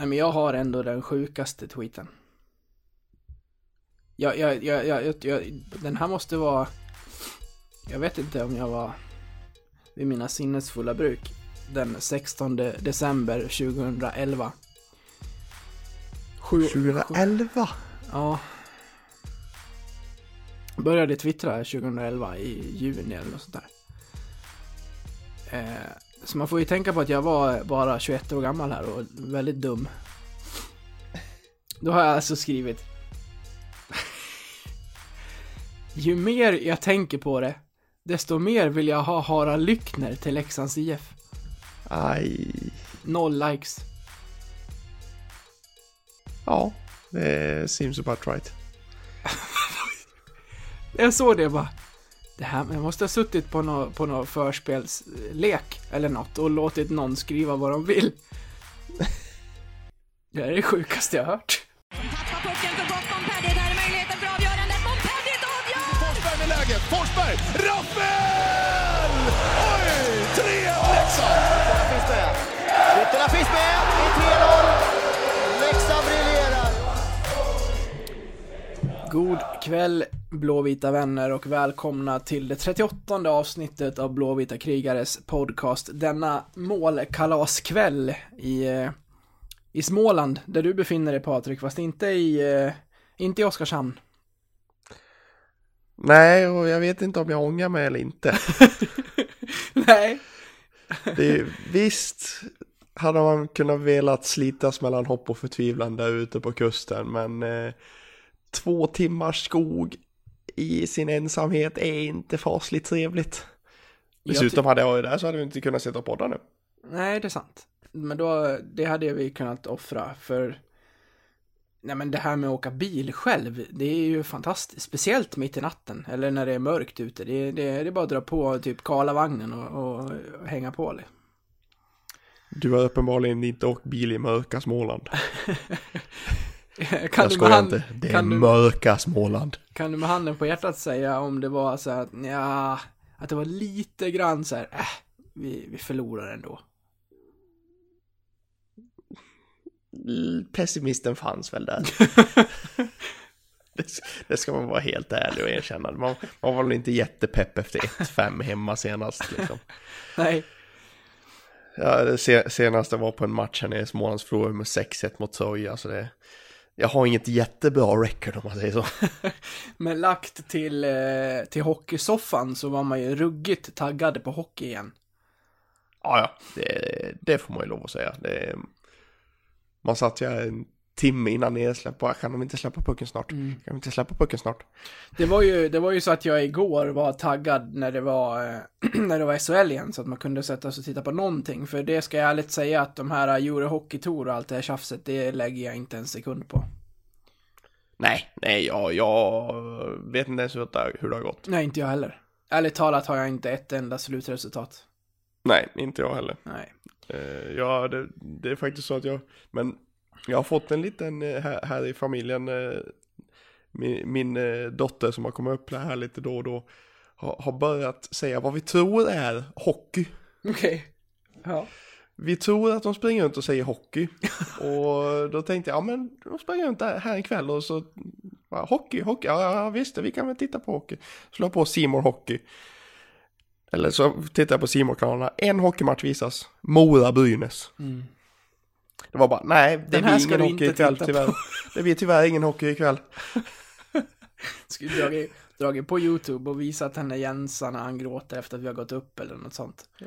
Nej, men jag har ändå den sjukaste tweeten. Jag, jag, jag, jag, jag, den här måste vara... Jag vet inte om jag var vid mina sinnesfulla bruk den 16 december 2011. Sju, 2011? Ja. Började twittra 2011 i juni eller något sånt där. Eh, så man får ju tänka på att jag var bara 21 år gammal här och väldigt dum. Då har jag alltså skrivit. Ju mer jag tänker på det, desto mer vill jag ha Harald Lyckner till Leksands IF. Aj. Noll likes. Ja, det seems about right. Jag såg det bara. Det här, jag måste ha suttit på någon på nå förspelslek eller något och låtit någon skriva vad de vill. Det är det sjukaste jag hört. Tappar pucken för gott Montpellier. Där är möjligheten för avgörandet. Montpellier avgör! Forsberg med läget. Forsberg! Rappel! Oj! 3-1 Leksand! finns med. Ytterna finns med. God kväll blåvita vänner och välkomna till det 38 avsnittet av Blåvita krigares podcast. Denna målkalaskväll i, eh, i Småland, där du befinner dig Patrik, fast inte i, eh, inte i Oskarshamn. Nej, och jag vet inte om jag ångrar mig eller inte. Nej. Det är, visst hade man kunnat velat slitas mellan hopp och förtvivlan där ute på kusten, men eh, två timmars skog i sin ensamhet är inte fasligt trevligt. Dessutom hade jag ju där så hade vi inte kunnat sitta och podda nu. Nej, det är sant. Men då, det hade vi kunnat offra för Nej men det här med att åka bil själv, det är ju fantastiskt. Speciellt mitt i natten, eller när det är mörkt ute. Det, det, det är bara att dra på typ Karlavagnen och, och hänga på. Liksom. Du har uppenbarligen inte åkt bil i mörka Småland. kan, jag skojar inte, det är kan, du, mörka Småland. kan du med handen på hjärtat säga om det var så att, ja, att det var lite grann så här, äh, vi, vi förlorar ändå. Pessimisten fanns väl där. det, det ska man vara helt ärlig och erkänna. Man, man var väl inte jättepepp efter 1-5 hemma senast liksom. Nej, Ja, det se, senaste var på en match här nere i Smålands förlorade med 6-1 mot Soja, så det... Jag har inget jättebra record om man säger så. men lagt till, eh, till hockeysoffan så var man ju ruggigt taggad på hockey igen. Ja, ja, det, det får man ju lov att säga. Det, man satt ju timme innan nedsläpp bara, kan de inte släppa pucken snart? Kan de inte släppa pucken snart? Det var, ju, det var ju så att jag igår var taggad när det var, när det var SHL igen, så att man kunde sätta sig och titta på någonting. För det ska jag ärligt säga att de här Eurohockey Tour och allt det här tjafset, det lägger jag inte en sekund på. Nej, nej, jag, jag vet inte ens hur det, hur det har gått. Nej, inte jag heller. Ärligt talat har jag inte ett enda slutresultat. Nej, inte jag heller. Nej. Eh, ja, det, det är faktiskt så att jag, men jag har fått en liten eh, här, här i familjen, eh, min, min eh, dotter som har kommit upp här lite då och då, har, har börjat säga vad vi tror är hockey. Okej. Ja. Vi tror att de springer runt och säger hockey. Och då tänkte jag, ja men de springer runt här, här en kväll och så, ja, hockey, hockey, ja, ja visst vi kan väl titta på hockey. Slå på Simor Hockey. Eller så tittar jag på simor kanalerna en hockeymatch visas, Mora-Brynäs. Mm. Det var bara, nej, det Den blir ingen hockey ikväll tyvärr. på. Det blir tyvärr ingen hockey ikväll. Skulle dragit, dragit på YouTube och visat henne Jensa när han gråter efter att vi har gått upp eller något sånt. Ja,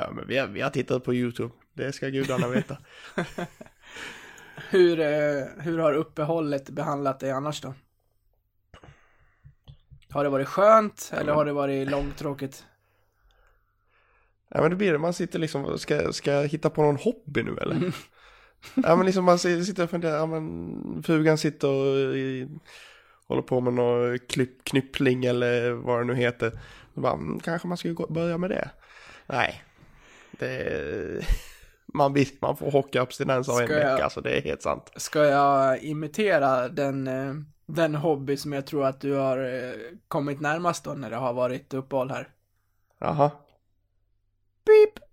ja men vi har, vi har tittat på YouTube. Det ska gudarna veta. Hur, eh, hur har uppehållet behandlat dig annars då? Har det varit skönt eller har det varit långtråkigt? Ja men det blir det, man sitter liksom, ska, ska jag hitta på någon hobby nu eller? Ja men liksom man sitter och funderar, ja men frugan sitter och i, håller på med någon klipp, knyppling eller vad det nu heter. Så bara, mm, kanske man ska gå, börja med det. Nej, det, man, man får hockeyabstinens av en jag- vecka, så det är helt sant. Ska jag imitera den, eh, den hobby som jag tror att du har eh, kommit närmast då när det har varit uppehåll här? Jaha. Beep!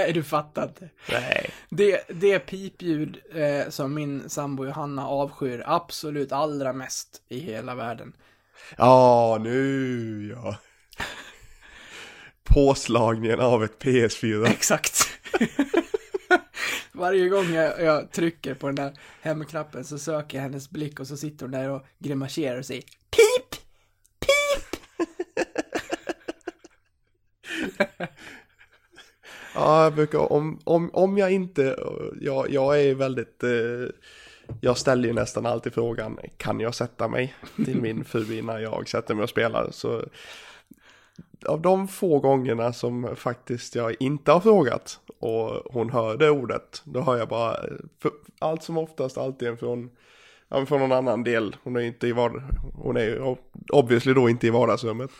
Nej, du fattar inte. Nej. Det, det pipljud eh, som min sambo Johanna avskyr absolut allra mest i hela världen. Ja, nu ja. Påslagningen av ett PS4. Exakt. Varje gång jag, jag trycker på den där hemknappen så söker jag hennes blick och så sitter hon där och grimaserar och säger PIP! Ja, jag brukar, om, om, om jag inte, jag, jag är väldigt, eh, jag ställer ju nästan alltid frågan, kan jag sätta mig till min fru innan jag sätter mig och spelar? Så av de få gångerna som faktiskt jag inte har frågat och hon hör det ordet, då hör jag bara, för, allt som oftast alltid från, ja, från någon annan del, hon är inte i vard, hon är ju obviously då inte i vardagsrummet,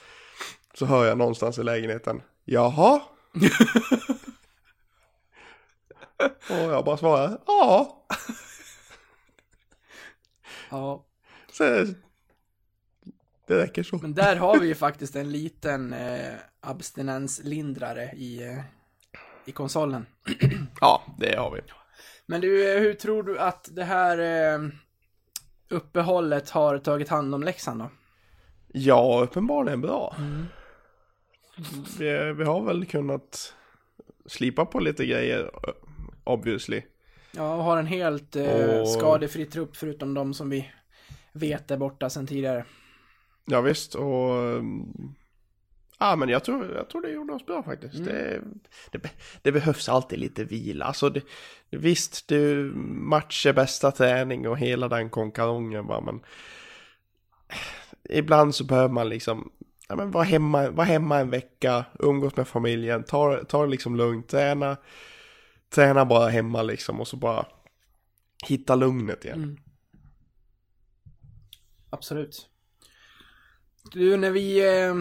så hör jag någonstans i lägenheten, jaha? och jag bara svarar, ja. Ja, Så, det räcker så. men där har vi ju faktiskt en liten eh, abstinenslindrare i, eh, i konsolen. Ja, det har vi. Men du, eh, hur tror du att det här eh, uppehållet har tagit hand om Leksand då? Ja, uppenbarligen bra. Vi, vi har väl kunnat slipa på lite grejer, obviously. Ja, och har en helt eh, Och- skadefri trupp förutom de som vi vet är borta sedan tidigare. Ja visst, och... mm, Ja men jag tror, jag tror det gjorde oss bra faktiskt. Det, det, be- det behövs alltid lite vila. Alltså det, visst, det, match är bästa träning och hela den konkarongen va, men... Ibland så behöver man liksom... Ja men vara hemma, vara hemma en vecka, umgås med familjen, ta, ta det liksom lugnt, träna... Träna bara hemma liksom och så bara... Hitta lugnet igen. Mm. Absolut. Du, när vi eh,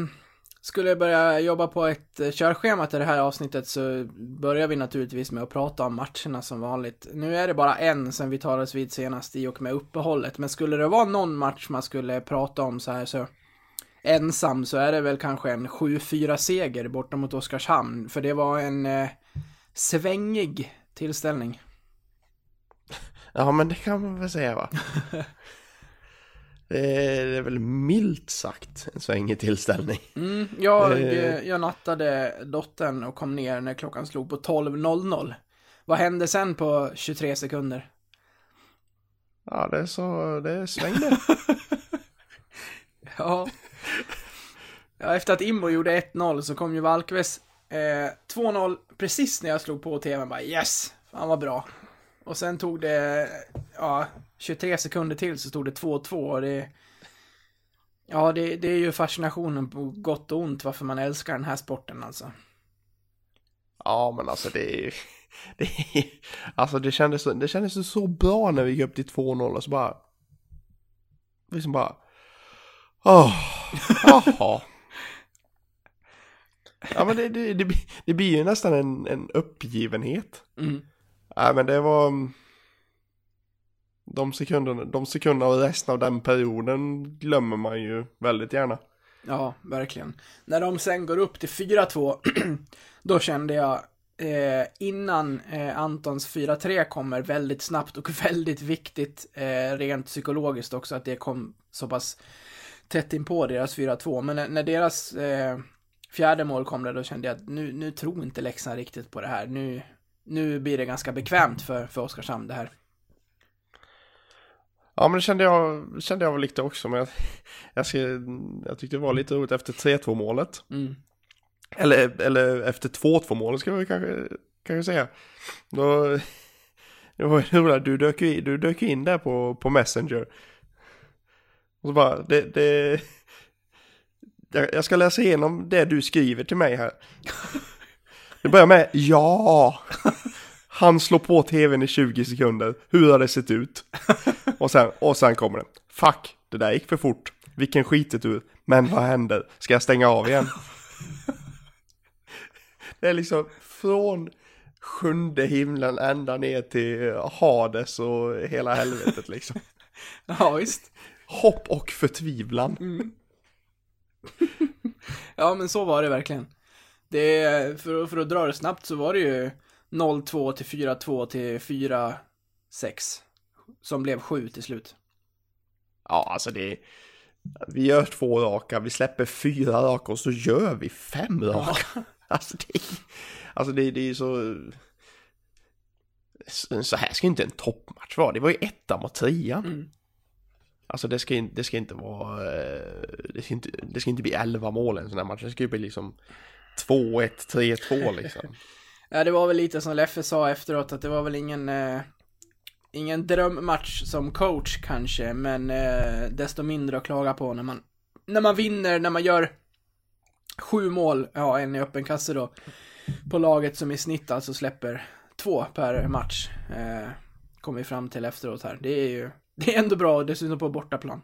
skulle börja jobba på ett eh, körschema till det här avsnittet så börjar vi naturligtvis med att prata om matcherna som vanligt. Nu är det bara en sen vi talades vid senast i och med uppehållet, men skulle det vara någon match man skulle prata om så här så ensam så är det väl kanske en 7-4 seger borta mot Oskarshamn, för det var en eh, svängig tillställning. Ja, men det kan man väl säga va? det, är, det är väl milt sagt en svängig tillställning. Mm, jag, Eh. jag nattade dottern och kom ner när klockan slog på 12.00. Vad hände sen på 23 sekunder? Ja, det är så, det svängde. Ja. ja efter att Imbo gjorde 1-0 så kom ju Valkves eh, 2-0 precis när jag slog på tvn. Bara yes, fan vad bra. Och sen tog det, ja, 23 sekunder till så stod det 2-2 och det... Ja, det, det är ju fascinationen på gott och ont varför man älskar den här sporten alltså. ja, men alltså det är det är, Alltså det kändes, det kändes så bra när vi gick upp till 2-0 och så bara... Liksom bara... Åh, jaha. Ja men det, det, det, blir- det blir ju nästan en, en uppgivenhet. Mm. Nej men det var... mm, De sekunderna, de sekunderna och resten av den perioden glömmer man ju väldigt gärna. Ja, verkligen. När de sen går upp till 4-2, då kände jag eh, innan eh, Antons 4-3 kommer väldigt snabbt och väldigt viktigt eh, rent psykologiskt också att det kom så pass tätt in på deras 4-2. Men när, när deras eh, fjärde mål kom där, då kände jag att nu, nu tror inte Leksand riktigt på det här. Nu, nu blir det ganska bekvämt för, för Oskarshamn det här. Ja men det kände jag, kände jag väl lite också men jag, jag, ska, jag tyckte det var lite roligt efter 3-2 målet. Mm. Eller, eller efter 2-2 målet ska vi kanske, kanske säga. Då, det var ju roligt, du dök ju in, du dök ju in där på, på Messenger. Och så bara, det, det, jag, ska läsa igenom det du skriver till mig här. Det börjar med ja. Han slår på tvn i 20 sekunder. Hur har det sett ut? Och sen, och sen kommer det. Fuck, det där gick för fort. Vilken skitet Men vad händer? Ska jag stänga av igen? Det är liksom från sjunde himlen ända ner till Hades och hela helvetet liksom. Ja, visst. Hopp och förtvivlan. Ja, men så var det verkligen. Det för, för att dra det snabbt så var det ju 0-2 till 4-2 till 4-6. Som blev 7 till slut. Ja, alltså det Vi gör två raka, vi släpper fyra raka och så gör vi fem raka. Alltså det, alltså det, det är ju så... Så här ska inte en toppmatch vara. Det var ju etta mot trean. Mm. Alltså det ska, in- det ska inte vara... Eh, det ska inte, det ska inte bli 11 mål i en sån här match. Det ska ju bli liksom 2-1, 3-2 liksom. Ja, det var väl lite som Leffe sa efteråt att det var väl ingen, eh, ingen drömmatch som coach kanske, men eh, desto mindre att klaga på när man, när man vinner, när man gör sju mål, ja en i öppen kasse då, på laget som i snitt alltså släpper två per match, eh, kom vi fram till efteråt här. Det är ju, det är ändå bra, dessutom på bortaplan.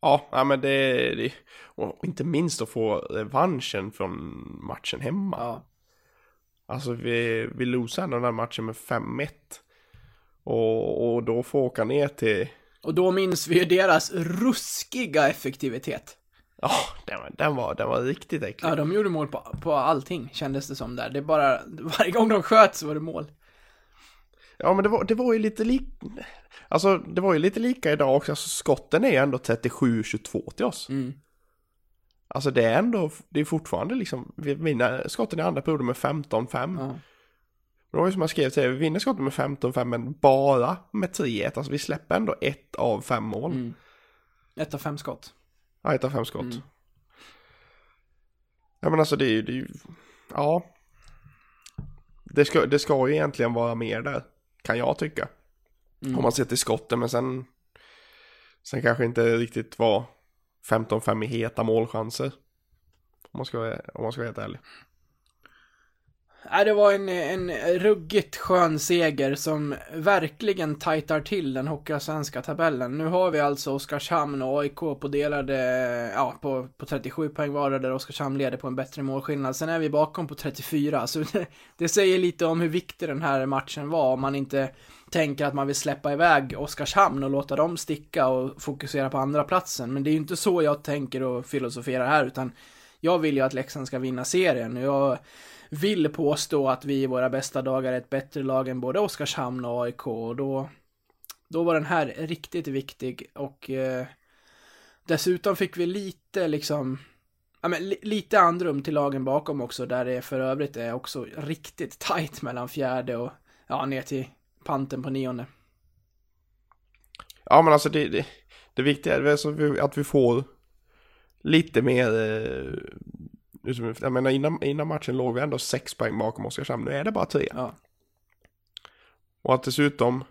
Ja, ja men det, det... Och inte minst att få revanschen från matchen hemma. Ja, Alltså vi, vi losade den här matchen med 5-1. Och, och då få åka ner till... och då minns vi ju deras ruskiga effektivitet. Ja, den, var- den, var, den var riktigt äcklig. Ja, de gjorde mål på, på allting, kändes det som där. Det är bara, varje gång de sköt så var det mål. Ja, men det var, det var ju lite lik... Alltså, det var ju lite lika idag också. Alltså, skotten är ändå 37-22 till oss. Mm. Alltså det är ändå, det är fortfarande liksom, vi vinner skotten i andra perioden med 15-5. Ja. Det var ju som jag skrev till er, vi vinner skotten med 15-5 men bara med 3-1. Alltså vi släpper ändå ett av fem mål. Mm. Ett av fem skott. Ja, ett av fem skott. Mm. Ja men alltså det är ju ja. Det ska, det ska ju egentligen vara mer där, kan jag tycka. Mm. Om man ser till skotten, men sen, sen kanske inte riktigt var 15-5 i heta målchanser. Om man ska, om man ska vara helt ärlig. Nej, det var en, en ruggigt skön seger som verkligen tajtar till den hockeyallsvenska tabellen. Nu har vi alltså Oskarshamn och AIK på delade, ja, på, på 37 poäng vardera där Oskarshamn leder på en bättre målskillnad. Sen är vi bakom på 34, så det, det säger lite om hur viktig den här matchen var om man inte tänker att man vill släppa iväg Oskarshamn och låta dem sticka och fokusera på andra platsen. Men det är ju inte så jag tänker och filosoferar här, utan jag vill ju att Leksand ska vinna serien. Jag vill påstå att vi i våra bästa dagar är ett bättre lag än både Oskarshamn och AIK och då, då var den här riktigt viktig och eh, dessutom fick vi lite liksom Ja, men li- lite andrum till lagen bakom också, där det för övrigt är också riktigt tajt mellan fjärde och, ja, ner till panten på nionde. Ja men alltså det, det, det viktiga är väl att vi- får lite mer, eh, jag menar innan, innan matchen låg vi ändå sex poäng bakom Oskarshamn, nu är det bara tre. Ja. Och att dessutom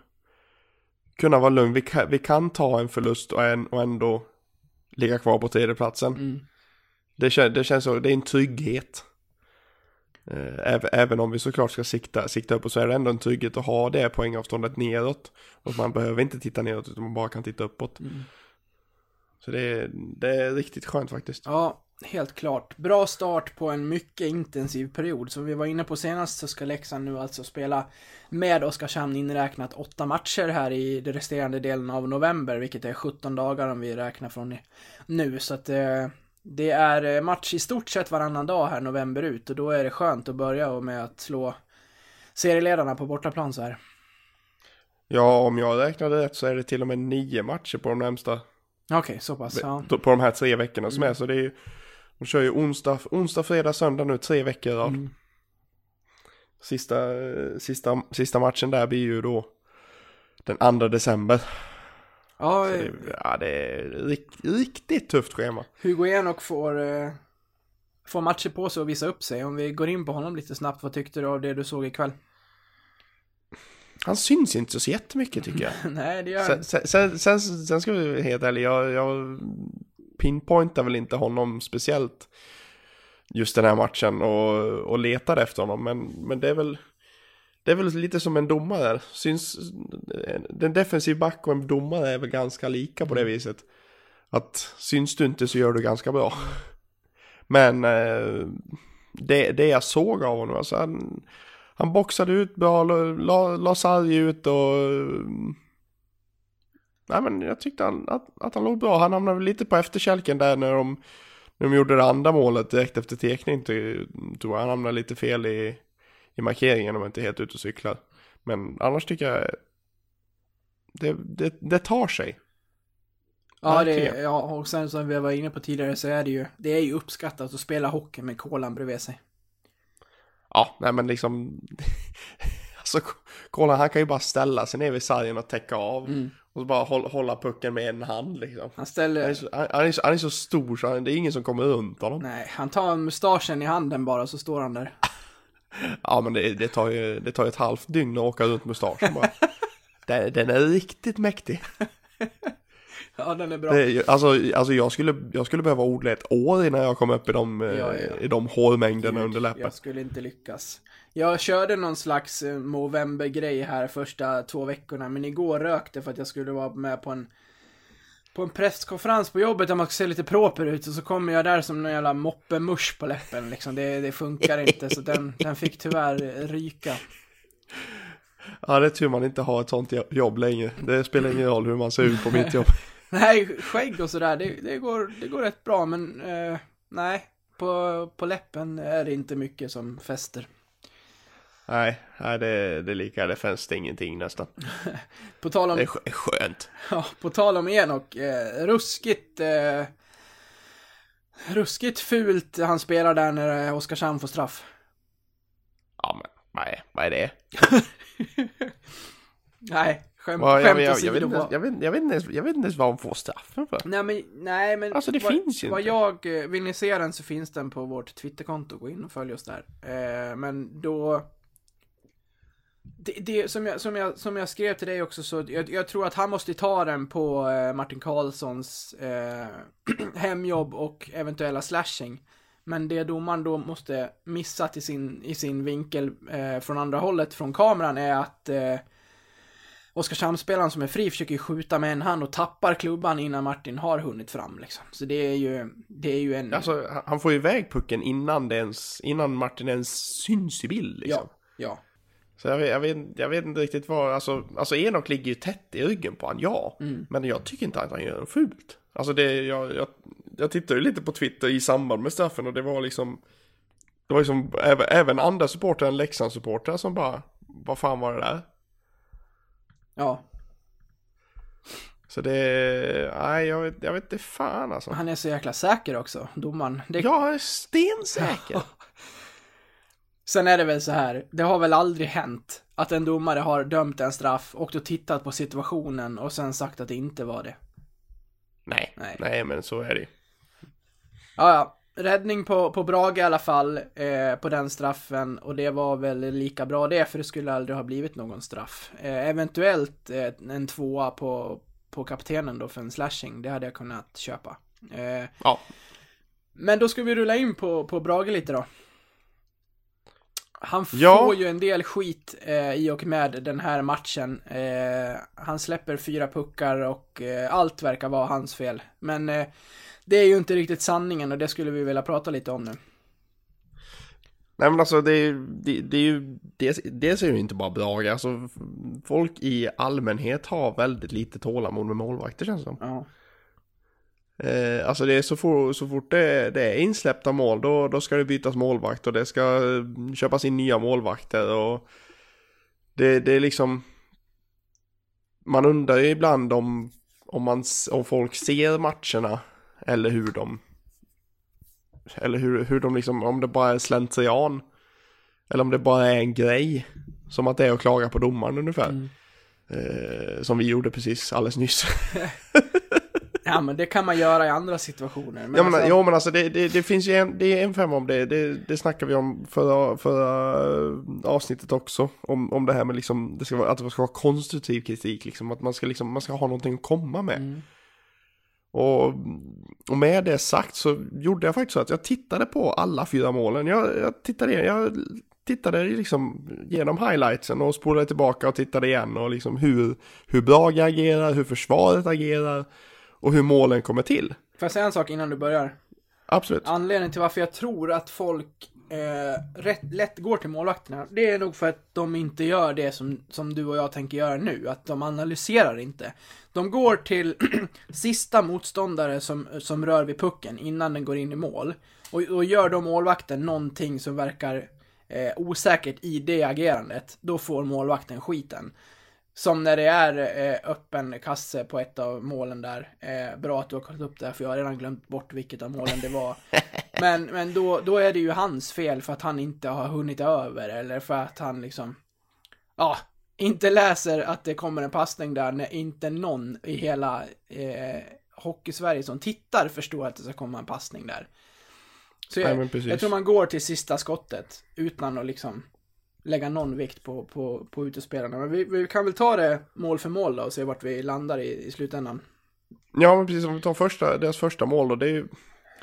kunna vara lugn, vi kan, vi kan ta en förlust och, en, och ändå ligga kvar på tredjeplatsen. Mm. Det, kän, det känns så, det är en trygghet. Eh, även, även om vi såklart ska sikta, sikta upp och så är det ändå en trygghet att ha det poängavståndet neråt. Och man behöver inte titta neråt utan man bara kan titta uppåt. Mm. Så det är, det är riktigt skönt faktiskt. Ja, helt klart. Bra start på en mycket intensiv period. Som vi var inne på senast så ska Leksand nu alltså spela med Oskarshamn inräknat åtta matcher här i den resterande delen av november, vilket är 17 dagar om vi räknar från nu. Så att eh, det är eh, match i stort sett varannan dag här november ut och då är det skönt att börja med att slå serieledarna på bortaplan så här. Ja, om jag räknade rätt så är det till och med nio matcher på de närmsta, Okej, så pass. Ja. på de här tre veckorna som är. Så det är ju, de kör ju onsdag, onsdag, fredag, söndag nu, tre veckor i rad. Mm. Sista, sista, sista matchen där blir ju då den 2 december. Ja, Så det, ja, det är rikt, riktigt tufft schema. Hugo Enok får, eh, får matcher på sig att visa upp sig. Om vi går in på honom lite snabbt, vad tyckte du av det du såg ikväll? Han syns inte så jättemycket tycker jag. Nej, det gör sen, sen, sen, sen ska vi vara helt ärliga, jag, jag pinpointar väl inte honom speciellt just den här matchen och, och letar efter honom, men, men det är väl det är väl lite som en domare, syns, den defensiv back och en domare är väl ganska lika på det viset. Att syns du inte så gör du ganska bra. Men eh, det, det jag såg av honom, alltså han, han boxade ut bra, la, la sarg ut och Nej men jag tyckte han, att, att han låg bra. Han hamnade väl lite på efterkälken där när de, När de gjorde det andra målet direkt efter tekning tror jag han hamnade lite fel i, i markeringen om jag inte är helt ute och cyklar. Men annars tycker jag det, det, det tar sig. Ja, det, ja, och sen som vi var inne på tidigare så är det ju, det är ju uppskattat att spela hockey med kolan bredvid sig. Ja, nej men liksom Alltså kolla han kan ju bara ställa sig ner vid sargen och täcka av. Mm. Och så bara hålla, hålla pucken med en hand liksom. Han Han är, ställer, så, han, han, är så, han är så stor så han, det är ingen som kommer runt honom. nej, han tar mustaschen i handen bara så står han där. Ja men det, det, tar ju, det tar ju ett halvt dygn att åka runt mustaschen bara. den, den är riktigt mäktig. Ja, den är bra. Det, alltså, alltså jag, skulle, jag skulle behöva odla ett år innan jag kom upp i de, eh, Ja, ja. I de hårmängderna under läppen. Jag skulle inte lyckas. Jag körde någon slags eh, Movember-grej här första två veckorna, men igår rökte för att jag skulle vara med på en på en presskonferens på jobbet där man ska se lite proper ut och så kommer jag där som någon jävla moppemusch på läppen liksom. Det, det funkar inte så den, den fick tyvärr ryka. Ja det är tur man inte har ett sånt jobb längre. Det spelar ingen roll hur man ser ut på mitt jobb. Nej, skägg och sådär, det, det, går, det går rätt bra men eh, nej, på, på läppen är det inte mycket som fäster. Nej, nej det, det är lika, det finns det ingenting nästan. På tal om, Det är skö- skönt. ja, på tal om Enok, eh, ruskigt, eh, ruskigt fult han spelar där när eh, Oskarshamn får straff. Ja men, nej, vad är det? Nej, skämt, jag, skämt jag, jag, vet åsido. inte, jag, vet, jag, vet inte ens, jag vet inte ens vad de får straffen för. Nej men, nej men. Alltså, det vad, finns ju Vad inte. jag, eh, vill ni se den så finns den på vårt Twitterkonto, gå in och följ oss där. Eh, men då. Det, det som, jag, som, jag, som jag skrev till dig också så, jag, jag tror att han måste ta den på eh, Martin Karlssons eh, hemjobb och eventuella slashing. Men det domaren då måste missa till sin, i sin vinkel eh, från andra hållet från kameran är att eh, Oskarshamnsspelaren som är fri försöker ju skjuta med en hand och tappar klubban innan Martin har hunnit fram liksom. Så det är ju, det är ju en... Alltså han- han får ju iväg pucken innan, det ens, innan Martin ens syns i bild liksom. ja, ja. Så jag vet, jag, vet, jag vet inte riktigt vad, alltså, alltså Enok ligger ju tätt i ryggen på han, ja. Mm. Men jag tycker inte att han gör något fult. Alltså det, jag, jag, jag tittade ju lite på Twitter i samband med straffen och det var liksom, det var liksom även, även andra supportrar än Leksandssupportrar som bara, vad fan var det där? Ja, Så det, nej jag vet, jag vet inte fan alltså. han är så jäkla säker också, domaren. Det, Jag är stensäker. Sen är det väl så här, det har väl aldrig hänt att en domare har dömt en straff och då tittat på situationen och sen sagt att det inte var det. nej, Nej. nej, men så är det. Ja, ja. Räddning på, på Brage i alla fall, eh, på den straffen. Och det var väl lika bra det, för det skulle aldrig ha blivit någon straff. Eh, eventuellt eh, en tvåa på, på kaptenen då för en slashing, det hade jag kunnat köpa. Eh, Ja, men då ska vi rulla in på, på Brage lite då. Han Ja. får ju en del skit eh, i och med den här matchen. Eh, han släpper fyra puckar och eh, allt verkar vara hans fel. Men eh, det är ju inte riktigt sanningen och det skulle vi vilja prata lite om nu. Nej men alltså det är, det, det är ju, dels, dels är det ju inte bara Brage, alltså folk i allmänhet har väldigt lite tålamod med målvakter känns det som. Ja. Eh, alltså det är så, for, så fort det, det är insläppta mål då, då ska det bytas målvakt och det ska eh, köpas in nya målvakter och det, det är liksom man undrar ju ibland om, om, man, om folk ser matcherna eller hur de eller hur, hur de liksom, om det bara är slentrian eller om det bara är en grej som att det är att klaga på domaren ungefär. Mm. Eh, som vi gjorde precis alldeles nyss. ja, men det kan man göra i andra situationer. Men ja, men, alltså, ja men alltså det, det, det finns ju en, det är en femma om det, det, det snackade vi om förra, förra eh, avsnittet också. Om, om det här med liksom, det ska vara, att det ska vara konstruktiv kritik liksom, att man ska liksom, man ska ha någonting att komma med. Mm. Och, och med det sagt så gjorde jag faktiskt så att jag tittade på alla fyra målen. Jag, jag tittade, jag tittade liksom genom highlightsen och spolade tillbaka och tittade igen och liksom hur, hur Brage agerar, hur försvaret agerar och hur målen kommer till. Får jag säga en sak innan du börjar? Absolut. Anledningen till varför jag tror att folk eh, rätt, lätt går till målvakterna, det är nog för att de inte gör det som, som du och jag tänker göra nu, att de analyserar inte. De går till sista motståndare som, som rör vid pucken innan den går in i mål. Och, och gör då målvakten någonting som verkar eh, osäkert i det agerandet, då får målvakten skiten. Som när det är eh, öppen kasse på ett av målen där. Eh, bra att du har kollat upp det här, för jag har redan glömt bort vilket av målen det var. Men, men då, då är det ju hans fel för att han inte har hunnit över, eller för att han liksom, ja, inte läser att det kommer en passning där när inte någon i hela eh, Hockeysverige som tittar förstår att det ska komma en passning där. Så Nej, jag, precis. jag tror man går till sista skottet utan att liksom lägga någon vikt på, på, på utespelarna. Men vi, vi kan väl ta det mål för mål då och se vart vi landar i, i slutändan. Ja, men precis om vi tar första, deras första mål då, det är ju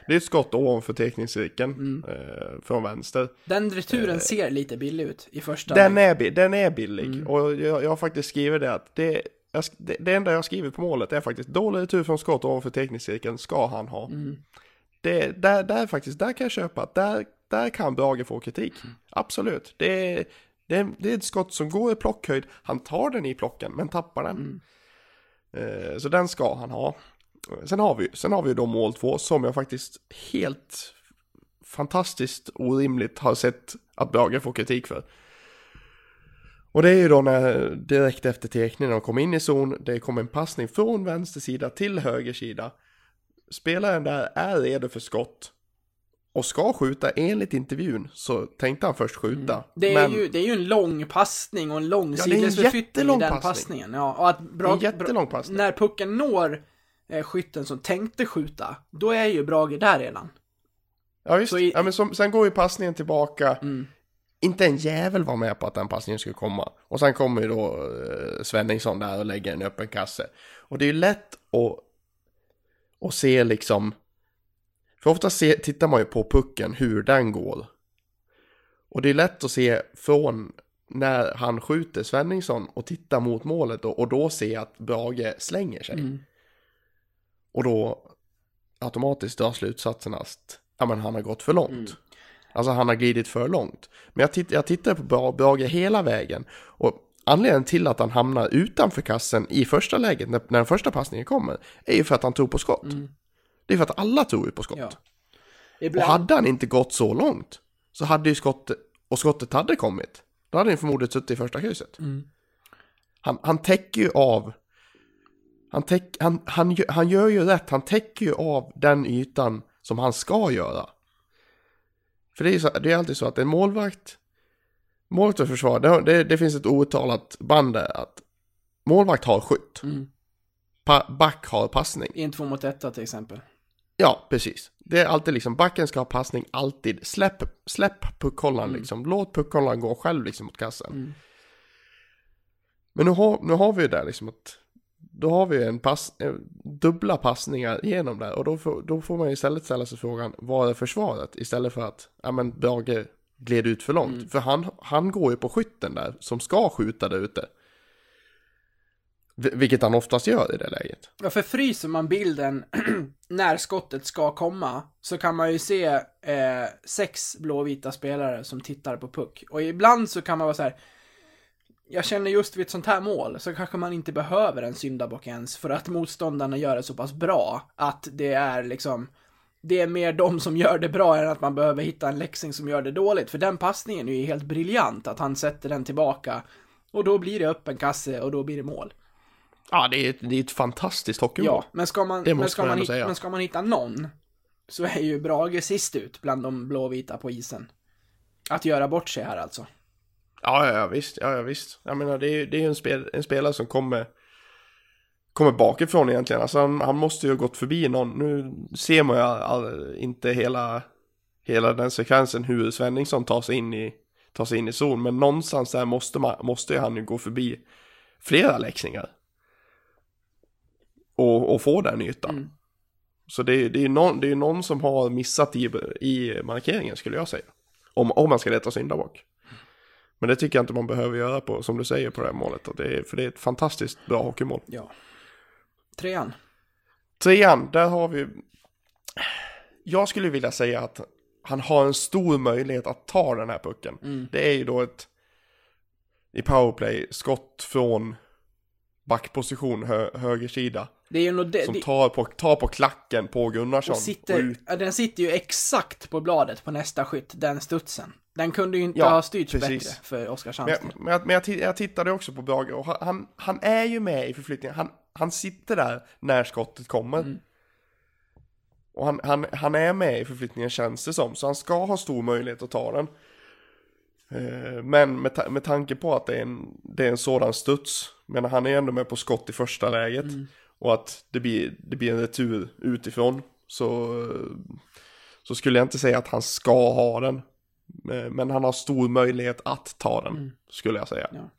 det är ett skott ovanför teckningscirkeln Mm. eh, från vänster. Den returen ser lite billig ut i första. Den är, bi- den är billig Mm. och jag, jag har faktiskt skrivit det att det, jag, det, det enda jag skrivit på målet är faktiskt dålig retur från skott ovanför teckningscirkeln ska han ha. Mm. Det, där, där faktiskt, där kan jag köpa att där, där kan Brage få kritik. Mm. Absolut. Det är, det, är, det är ett skott som går i plockhöjd. Han tar den i plocken men tappar den. Mm. Eh, så den ska han ha. Sen har vi, sen har vi då mål två som jag faktiskt helt fantastiskt orimligt har sett att Brage får kritik för. Och det är ju då när direkt efter teckningen de kom in i zon, det kom en passning från vänster sida till höger sida. Spelaren där är redo för skott och ska skjuta enligt intervjun så tänkte han först skjuta. Mm. Det är, men ju, det är ju en lång passning och en lång Ja, sidledsförflyttning i den passning. passningen. Ja, och att bra, en jättelång passning. när pucken når eh, skytten som tänkte skjuta, då är ju Brage där redan. Ja Så i- ja, men som, sen går ju passningen tillbaka. Mm. Inte en jävel var med på att den passningen skulle komma. Och sen kommer ju då eh, Svenningsson där och lägger en öppen kasse. Och det är ju lätt att, att se liksom... För ofta se, tittar man ju på pucken, hur den går. Och det är lätt att se från när han skjuter Svenningsson och tittar mot målet då, och då se att Brage slänger sig. Mm. Och då automatiskt dra slutsatsen att ja, men han har gått för långt. Mm. Alltså han har glidit för långt. Men jag, titt, jag tittade på Bra- Brage hela vägen. Och anledningen till att han hamnar utanför kassen i första läget, när, när den första passningen kommer, är ju för att han tror på skott. Mm. Det är för att alla tror ju på skott. Ja. Och Ibland, hade han inte gått så långt, så hade ju skottet, och skottet hade kommit, då hade han förmodligen suttit i första krysset. Mm. Han, han täcker ju av, han, täck, han, han, han gör ju rätt, han täcker ju av den ytan som han ska göra. För det är ju så, det är alltid så att en målvakt, målvakt och försvar, det, det, det finns ett outtalat band där att målvakt har skytt, Mm. pa, back har passning. I en två mot etta till exempel. Ja, precis. Det är alltid liksom, backen ska ha passning alltid. Släpp, släpp puckhållaren liksom. Låt puckhållaren gå själv liksom mot kassen. Mm. Men nu har, nu har vi ju där liksom att då har vi en pass, eh, dubbla passningar igenom där och då får, då får man ju istället ställa sig frågan vad är försvaret istället för att ja men Brage gled ut för långt. För han, han går ju på skytten där som ska skjuta där ute. Vilket han oftast gör i det läget. Ja, för fryser man bilden när skottet ska komma så kan man ju se eh, sex blåvita spelare som tittar på puck. Och ibland så kan man vara så här. Jag känner just vid ett sånt här mål så kanske man inte behöver en syndabock ens för att motståndarna gör det så pass bra att det är liksom det är mer de som gör det bra än att man behöver hitta en läxing som gör det dåligt. För den passningen är ju helt briljant att han sätter den tillbaka och då blir det öppen kasse och då blir det mål. Ja, det är ett, det är ett fantastiskt hockeymål. Ja, men ska man, men ska man hitta, men ska man hitta någon så är ju Brage sist ut bland de blåvita på isen. Att göra bort sig här alltså. Ja, ja, ja visst. Ja, ja, visst. Jag menar, det är ju det är en, spel, en spelare som kommer, kommer bakifrån egentligen. Alltså, han, han måste ju ha gått förbi någon. Nu ser man ju all, all, inte hela, hela den sekvensen hur Svenningsson tar sig in i, tar sig in i zon. Men någonstans där måste, man, måste ju han ju gå förbi flera läxningar. Och, och få den ytan. Mm. Så det, är- det är ju någon, det är någon som har missat i, i markeringen skulle jag säga. Om, om man ska leta syndabock. Men det tycker jag inte man behöver göra på, som du säger, på det här målet. Det är, för det är ett fantastiskt bra hockeymål. Ja. Trean. Trean, där har vi... Jag skulle vilja säga att han har en stor möjlighet att ta den här pucken. Mm. Det är ju då ett, i powerplay, skott från backposition, hö, höger sida. Det är ju nog det, Som det tar på, tar på klacken på Gunnarsson. och och sitter, ja, den sitter ju exakt på bladet på nästa skytt, den studsen. Den kunde ju inte Ja, ha styrts precis. bättre för Oskarshamns Men, men, jag, men jag, jag tittade också på Brage och han- han, är ju med i förflyttningen. Han, han sitter där när skottet kommer. Mm. Och han, han, han är med i förflyttningen känns det som. Så han ska ha stor möjlighet att ta den. Eh, Men med, ta- med tanke på att det är, en, det är en sådan studs. Men han är ändå med på skott i första läget. Och att det blir, det blir en retur utifrån. Så, så skulle jag inte säga att han ska ha den. Eh, Men han har stor möjlighet att ta den, skulle jag säga. Ja.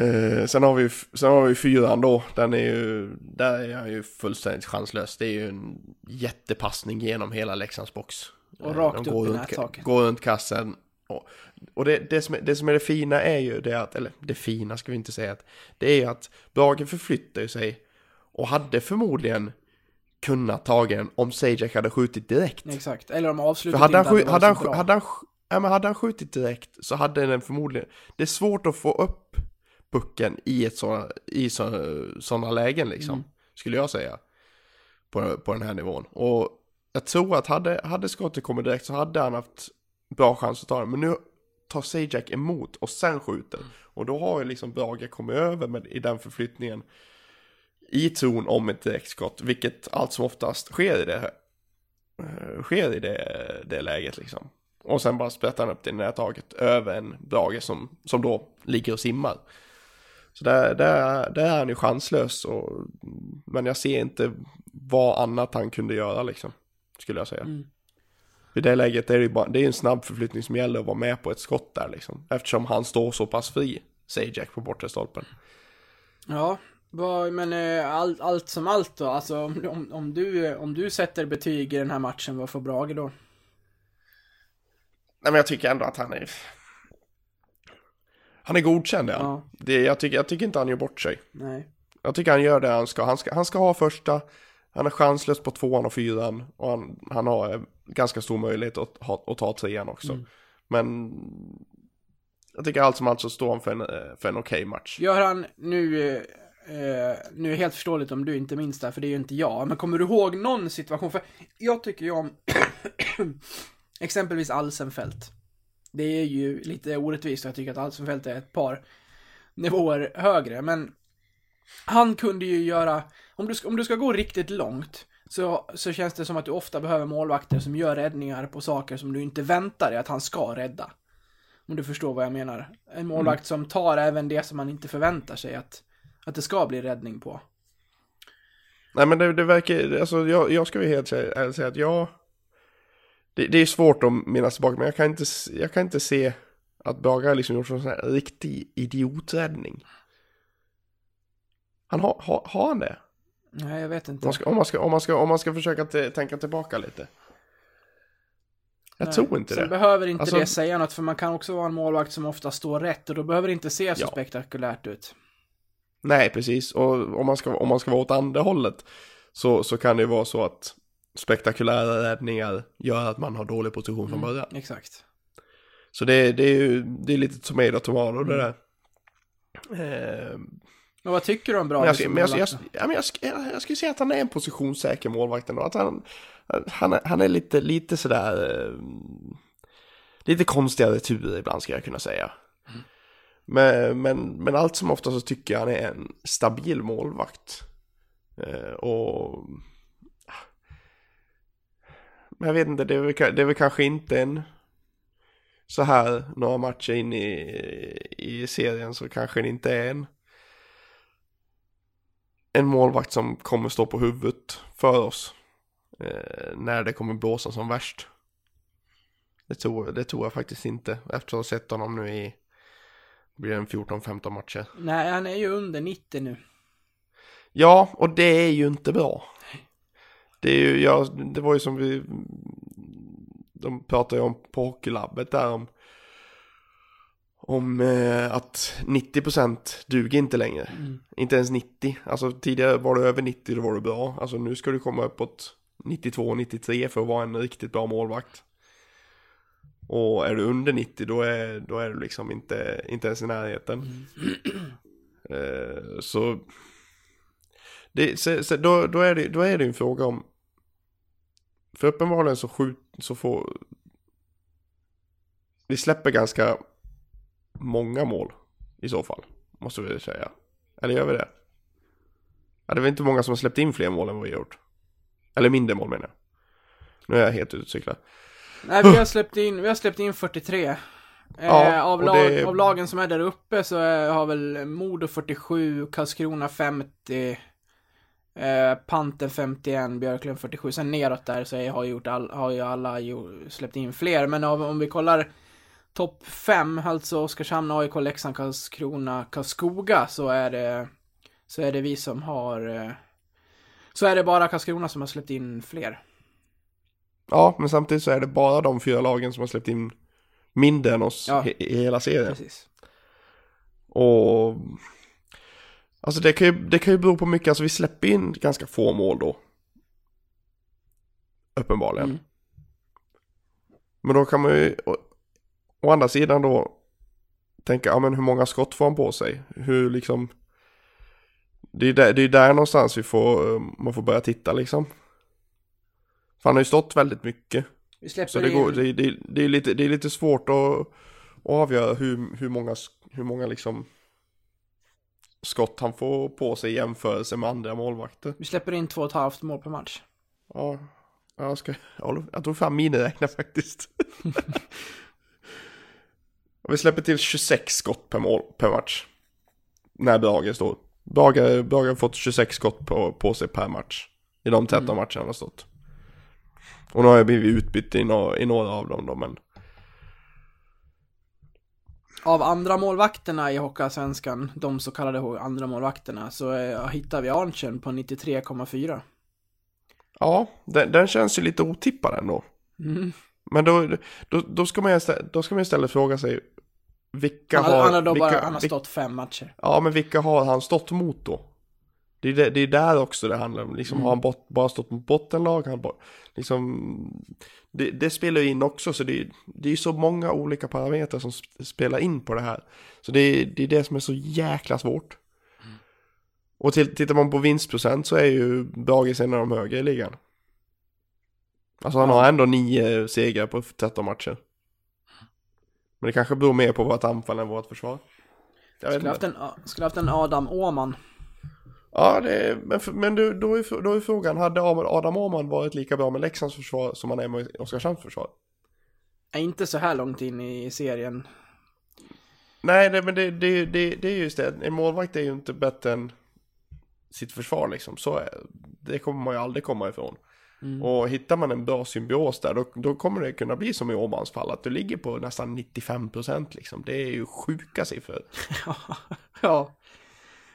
Eh, sen, har vi, sen har vi fyran då, den är ju, där är han ju fullständigt chanslös. Det är ju en jättepassning genom hela Leksands box. Och Eh, rakt de upp går i runt, nättaket. Går runt kassen. Och, och det, det, som är, det som är det fina är ju det att, eller det fina ska vi inte säga att, det är ju att Brage förflyttar ju sig och hade förmodligen kunnat ta den om Sajak hade skjutit direkt. Exakt, eller om avslutet För hade han, inte hade hade, han, hade, han, ja, men hade han skjutit direkt så hade den förmodligen... Det är svårt att få upp pucken i, ett såna, i sådana lägen liksom. Mm. Skulle jag säga. På, på den här nivån. Och jag tror att hade, hade skottet kommit direkt så hade han haft bra chans att ta den. Men nu tar Sajak emot och sen skjuter. Och då har ju liksom Brage kommit över med, i den förflyttningen. I tron om ett direktskott. Vilket allt som oftast sker i det eh, sker i det, det läget liksom. Och sen bara sprättar han upp det nättaget över en Brage som, som då ligger och simmar. Så där, där, där är han ju chanslös och, men jag ser inte vad annat han kunde göra liksom. Skulle jag säga. Mm. I det läget är det ju bara, det är en snabb förflyttning som gäller att vara med på ett skott där liksom. Eftersom han står så pass fri, säger Jack på bortre stolpen. Ja, vad, men eh, allt, allt som allt då, alltså om, om, du, om du sätter betyg i den här matchen, vad får Brage då? Nej men jag tycker ändå att han är... Han är godkänd ja. Ja. Det, jag, tycker, jag tycker inte han gör bort sig. Nej. Jag tycker han gör det han ska. Han ska, han ska ha första, han är chanslös på tvåan och fyran. Och han, han har eh, ganska stor möjlighet att, ha, att ta trean också. Men jag tycker allt som allt så står han för en, eh, för en okej match. Gör han nu, eh, nu är det helt förståeligt om du inte minns det, för det är ju inte jag, men kommer du ihåg någon situation? För jag tycker ju om exempelvis Alsenfelt. Det är ju lite orättvist, jag tycker att Alsenfelt är ett par nivåer högre, men han kunde ju göra, om du, ska- om du ska gå riktigt långt, så, så känns det som att du ofta behöver målvakter som gör räddningar på saker som du inte väntar dig att han ska rädda. Om du förstår vad jag menar. En målvakt som tar även det som man inte förväntar sig att, att det ska bli räddning på. Nej men det, det verkar, alltså jag, jag ska ju helt säga, säga att jag... Det, det är svårt att minnas tillbaka men jag kan inte, jag kan inte se att Brage har liksom gjort en sån här riktig idioträddning. Han har, har, har han det? Nej, jag vet Om inte. man ska, om man ska, om man ska, om man ska försöka tänka tillbaka lite. Jag Nej. tror inte Sen det. behöver inte Alltså- det säga något, för man kan också vara en målvakt som ofta står rätt och då behöver det inte se så Ja. spektakulärt ut. Nej, precis. Och om man ska, om man ska vara åt andra hållet så, så kan det ju vara så att spektakulära räddningar gör att man har dålig position från början. Exakt. Så det, det är ju det är lite tomato tomato det där. Eh, Men vad tycker du om men Brage jag, men jag, jag, men jag, sk- jag, jag skulle säga att han är en positionssäker målvakt ändå. Att han, han, är- han är lite, lite sådär... Eh, lite konstiga returer ibland ska jag kunna säga. Men, men, men allt som ofta så tycker jag han är en stabil målvakt. Eh, och... Men jag vet inte, det är, väl, det är väl kanske inte en... Så här några matcher in i, i serien så kanske det inte är en en målvakt som kommer stå på huvudet för oss eh, när det kommer blåsa som värst. Det tror, det tror jag faktiskt inte efter att ha sett honom nu i blir det en 14-15 matcher. Nej, han är ju under 90 nu. Ja, och det är ju inte bra. Det är ju, ja, det var ju som vi, de pratade ju om på hockeylabbet där om, om eh, att 90% duger inte längre. Inte ens 90. Alltså tidigare var du över 90 då var du bra. Alltså nu ska du komma uppåt 92-93 för att vara en riktigt bra målvakt. Och är du under 90 då är, då är du liksom inte, inte ens i närheten. Eh, så det, så, så då, då, är det, då är det en fråga om för uppenbarligen så, skjut, så får vi släpper ganska många mål i så fall, måste vi säga. Eller gör vi det? Ja, det är väl inte många som har släppt in fler mål än vad vi har gjort. Eller mindre mål menar jag. Nu är jag helt ute och cyklar. Nej, vi har släppt in, vi har släppt in 43. Ja, eh, av, lag, det- av lagen som är där uppe så har väl Modo 47, Karlskrona 50, eh, Panten 51, Björklund 47. Sen neråt där så har, gjort all, har ju alla släppt in fler. Men av, om vi kollar topp 5, alltså Oskarshamn, AIK, Leksand, Karlskrona, Karlskoga, så är det, så är det vi som har eh, så är det bara Karlskrona som har släppt in fler. Ja, men samtidigt så är det bara de fyra lagen som har släppt in mindre än oss Ja. i hela serien. Precis. Och Alltså det kan, ju, det kan ju bero på mycket, alltså vi släpper in ganska få mål då. Uppenbarligen. Mm. Men då kan man ju å, å andra sidan då tänka, ja men hur många skott får han på sig? Hur liksom Det är där, det är där någonstans vi får, man får börja titta liksom. Han har ju stått väldigt mycket. Vi släpper Så det, går, det, det, det, är lite, det är lite svårt att, att avgöra hur, hur många, hur många liksom skott han får på sig i jämförelse med andra målvakter. Vi släpper in två och ett halvt mål per match. Ja, jag ska, jag, tog fram miniräknare faktiskt. Vi släpper till 26 skott per, mål, per match. När Brage står. Brage, Brage har fått 26 skott på, på sig per match. I de 13 matcherna han har stått. Och nu har jag blivit utbytt i, no, i några av dem då, men Av andra målvakterna i Hockeyallsvenskan, de så kallade andra målvakterna, så eh, hittar vi Arntzen på 93,4. ja, den, den känns ju lite otippad ändå. Mm. Men då, då, då, ska man istä- då ska man istället fråga sig vilka Han, har... han har då vilka, bara, han har vilka- stått fem matcher. Ja, men vilka har han stått mot då? Det är, det, det är där också det handlar om. Liksom, Har han bot, bara stått mot bottenlag? Han bara, liksom, det, det spelar ju in också, så det, är- det är så många olika parametrar som sp- spelar in på det här. Så det, är- det är det som är så jäkla svårt. Och till, tittar man på vinstprocent så är ju Brage en av de högre i ligan. Alltså han har ändå nio segrar på 13 matcher. Men det kanske beror mer på vårt anfall än vårt försvar. Jag Skulle haft en, skulle haft en Adam Åman. Ja, det men, men du, då, är, då är frågan, hade Adam Åhman varit lika bra med Leksands försvar som han är med Oskarshamns försvar? Inte så här långt in i serien. Nej, det, men det, det, det, det är just det, en målvakt är ju inte bättre än sitt försvar liksom. Så det kommer man ju aldrig komma ifrån. Och hittar man en bra symbios där, då, då kommer det kunna bli som i Åhmans fall, att du ligger på nästan 95% liksom. Det är ju sjuka siffror. ja.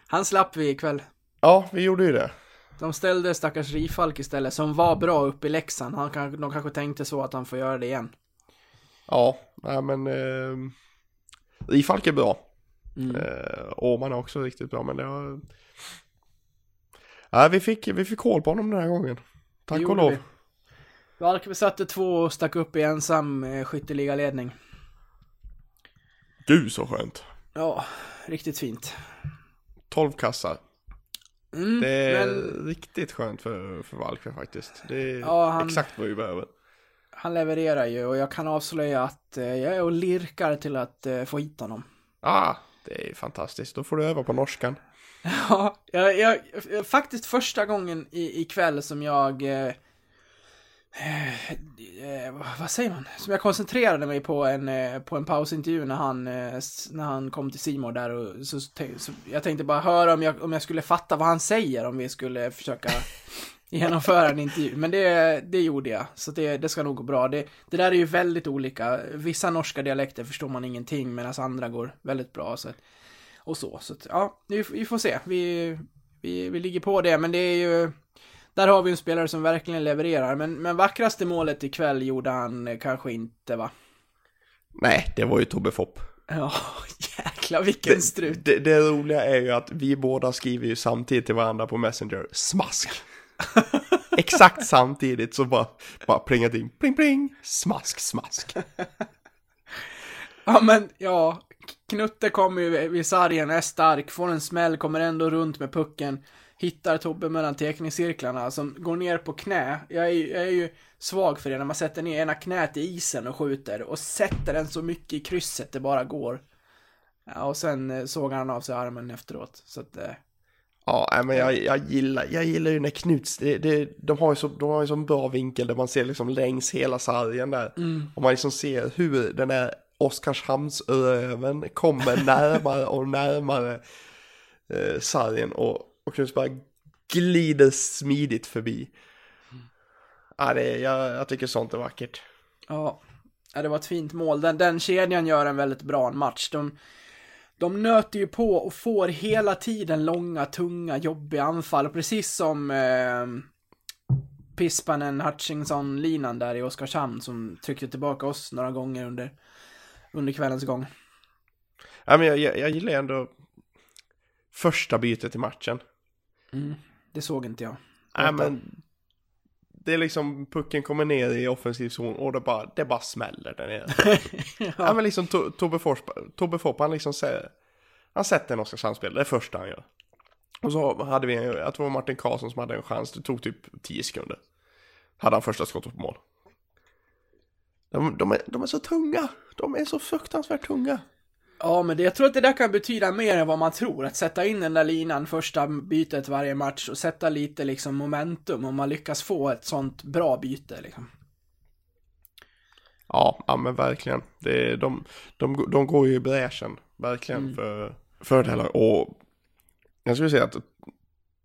Han slapp vi ikväll. Ja, vi gjorde ju det. De ställde stackars Rifalk istället, som var bra uppe i Leksand. Han, kan- de kanske tänkte så att han får göra det igen. Ja, nej men... Eh, Rifalk är bra. Mm. Eh, Åhman är också riktigt bra, men det har... Ja, vi fick, vi fick hål på honom den här gången. Tack och lov. vi. Valk satte två och stack upp i ensam eh, skytteligaledning. Gud så skönt. Ja, riktigt fint. 12 kassar. Mm, Det är men riktigt skönt för, för Valkve faktiskt. Det är Ja, han- exakt vad vi behöver. han levererar ju och jag kan avslöja att eh, jag är och lirkar till att eh, få hit honom. Ah, det är fantastiskt. Då får du öva på norskan. Ja, jag, jag, jag, faktiskt första gången i, ikväll som jag... Eh, eh, eh, vad- säger man? Som jag koncentrerade mig på en, eh, på en pausintervju när han, eh, när han kom till Simor där och så, så jag tänkte bara höra om jag, om jag skulle fatta vad han säger om vi skulle försöka genomföra en intervju. Men det, det gjorde jag, så det, det ska nog gå bra. Det, det där är ju väldigt olika. Vissa norska dialekter förstår man ingenting medan andra går väldigt bra. Så och så. Så ja, vi, vi får se. Vi, vi, vi ligger på det, men det är ju... Där har vi en spelare som verkligen levererar, men, men vackraste målet ikväll gjorde han eh, kanske inte, va? Nej, det var ju Tobbe Fopp. Ja, jäklar vilken strut. Det, det roliga är ju att vi båda skriver ju samtidigt till varandra på Messenger, smask. Exakt samtidigt så bara, bara plingat in, pling pling, smask, smask. Ja men, ja. Knutte kommer ju vid sargen, är stark, får en smäll, kommer ändå runt med pucken. Hittar Tobbe mellan tekningscirklarna som går ner på knä. Jag är, ju- jag är ju svag för det när man sätter ner ena knät i isen och skjuter och sätter den så mycket i krysset det bara går. Ja, och sen eh, såg han av sig armen efteråt. Så att, eh, Ja, men jag, jag, gillar, jag gillar ju när Knuts, det, det, de har ju så, de har ju så bra vinkel där man ser liksom längs hela sargen där. Och man liksom ser hur den där Oskarshamnsröven kommer närmare och närmare eh, sargen och, och Knuts bara glider smidigt förbi. Ja, det, jag, jag tycker sånt är vackert. Ja, det var ett fint mål. Den, den kedjan gör en väldigt bra match. De, de nöter ju på och får hela tiden långa, tunga, jobbiga anfall. Precis som eh, Pispanen, Hutchinson-linan där i Oskarshamn som tryckte tillbaka oss några gånger under, under kvällens gång. Ja, men jag, jag, jag gillar ändå första bytet i matchen. Det såg inte jag. Nej men det är liksom pucken kommer ner i offensiv zon och det bara, det bara smäller där nere. ja. men liksom To- Tobbe Forsberg, Tobbe Fopp han liksom säger, han sätter en Oskarshamnsspel, det är första han gör. Och så hade vi, en- jag tror det var Martin Karlsson som hade en chans, det tog typ 10 sekunder. Hade han första skottet på mål. De, de, är, de är så tunga, de är så fruktansvärt tunga. Ja, men det, jag tror att det där kan betyda mer än vad man tror. Att sätta in den där linan första bytet varje match och sätta lite liksom momentum om man lyckas få ett sånt bra byte liksom. Ja, ja men verkligen. Det, de, de, de går ju i bräschen, verkligen, för fördelar. Och jag skulle säga att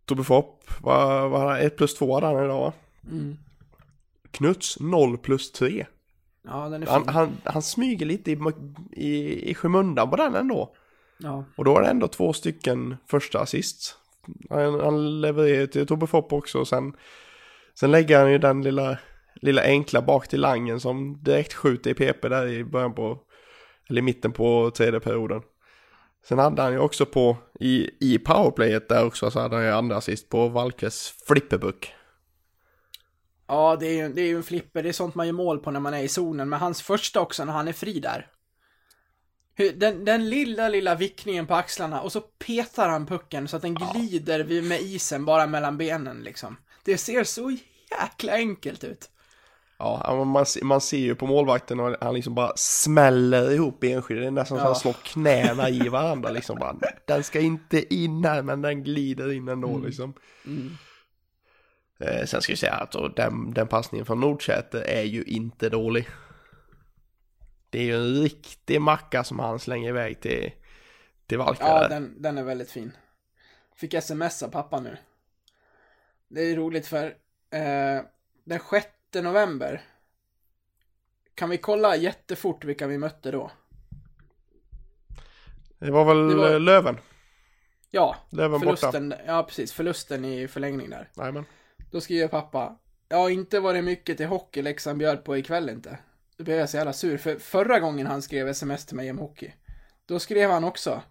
Tobbe Fopp, vad, vad hade han? 1 plus 2 hade han idag va? Knuts 0 plus 3. Ja, den är fin. Han, han, han smyger lite i, i, i skymundan på den ändå. Ja. Och då är det ändå två stycken första assist. Han, han levererar till Tobbe Fopp också och sen, sen lägger han ju den lilla, lilla enkla bak till Langen som direkt skjuter i PP där i början på, eller i mitten på tredje perioden. Sen hade han ju också på, i, i powerplayet där också så hade han ju andra assist på Valkes flipperbuck. Ja, det är, ju, det är en flipper. Det är sånt man gör mål på när man är i zonen. Men hans första också när han är fri där. Den, den lilla, lilla vickningen på axlarna och så petar han pucken så att den glider vid- med isen bara mellan benen liksom. Det ser så jäkla enkelt ut. Ja, ja, man, man ser ju på målvakten och han liksom bara smäller ihop benskyddet. Det är nästan så Ja. han slår knäna i varandra liksom. Bara, den ska inte in här men den glider in ändå liksom. Eh, sen ska jag säga att och den, den passningen från Nordsäter är ju inte dålig. Det är ju en riktig macka som han slänger iväg till, till Valka Ja, den, den är väldigt fin. Fick sms av pappa nu. Det är roligt för eh, den 6 november kan vi kolla jättefort vilka vi mötte då? Det var väl Det var- Löven? Ja, Löven borta. förlusten, ja precis, förlusten i förlängning där. Jajamän. Då skriver pappa, ja inte var det mycket till hockey Leksand bjöd på ikväll inte. Då blev jag så jävla sur, för förra gången han skrev sms till mig om hockey, då skrev han också,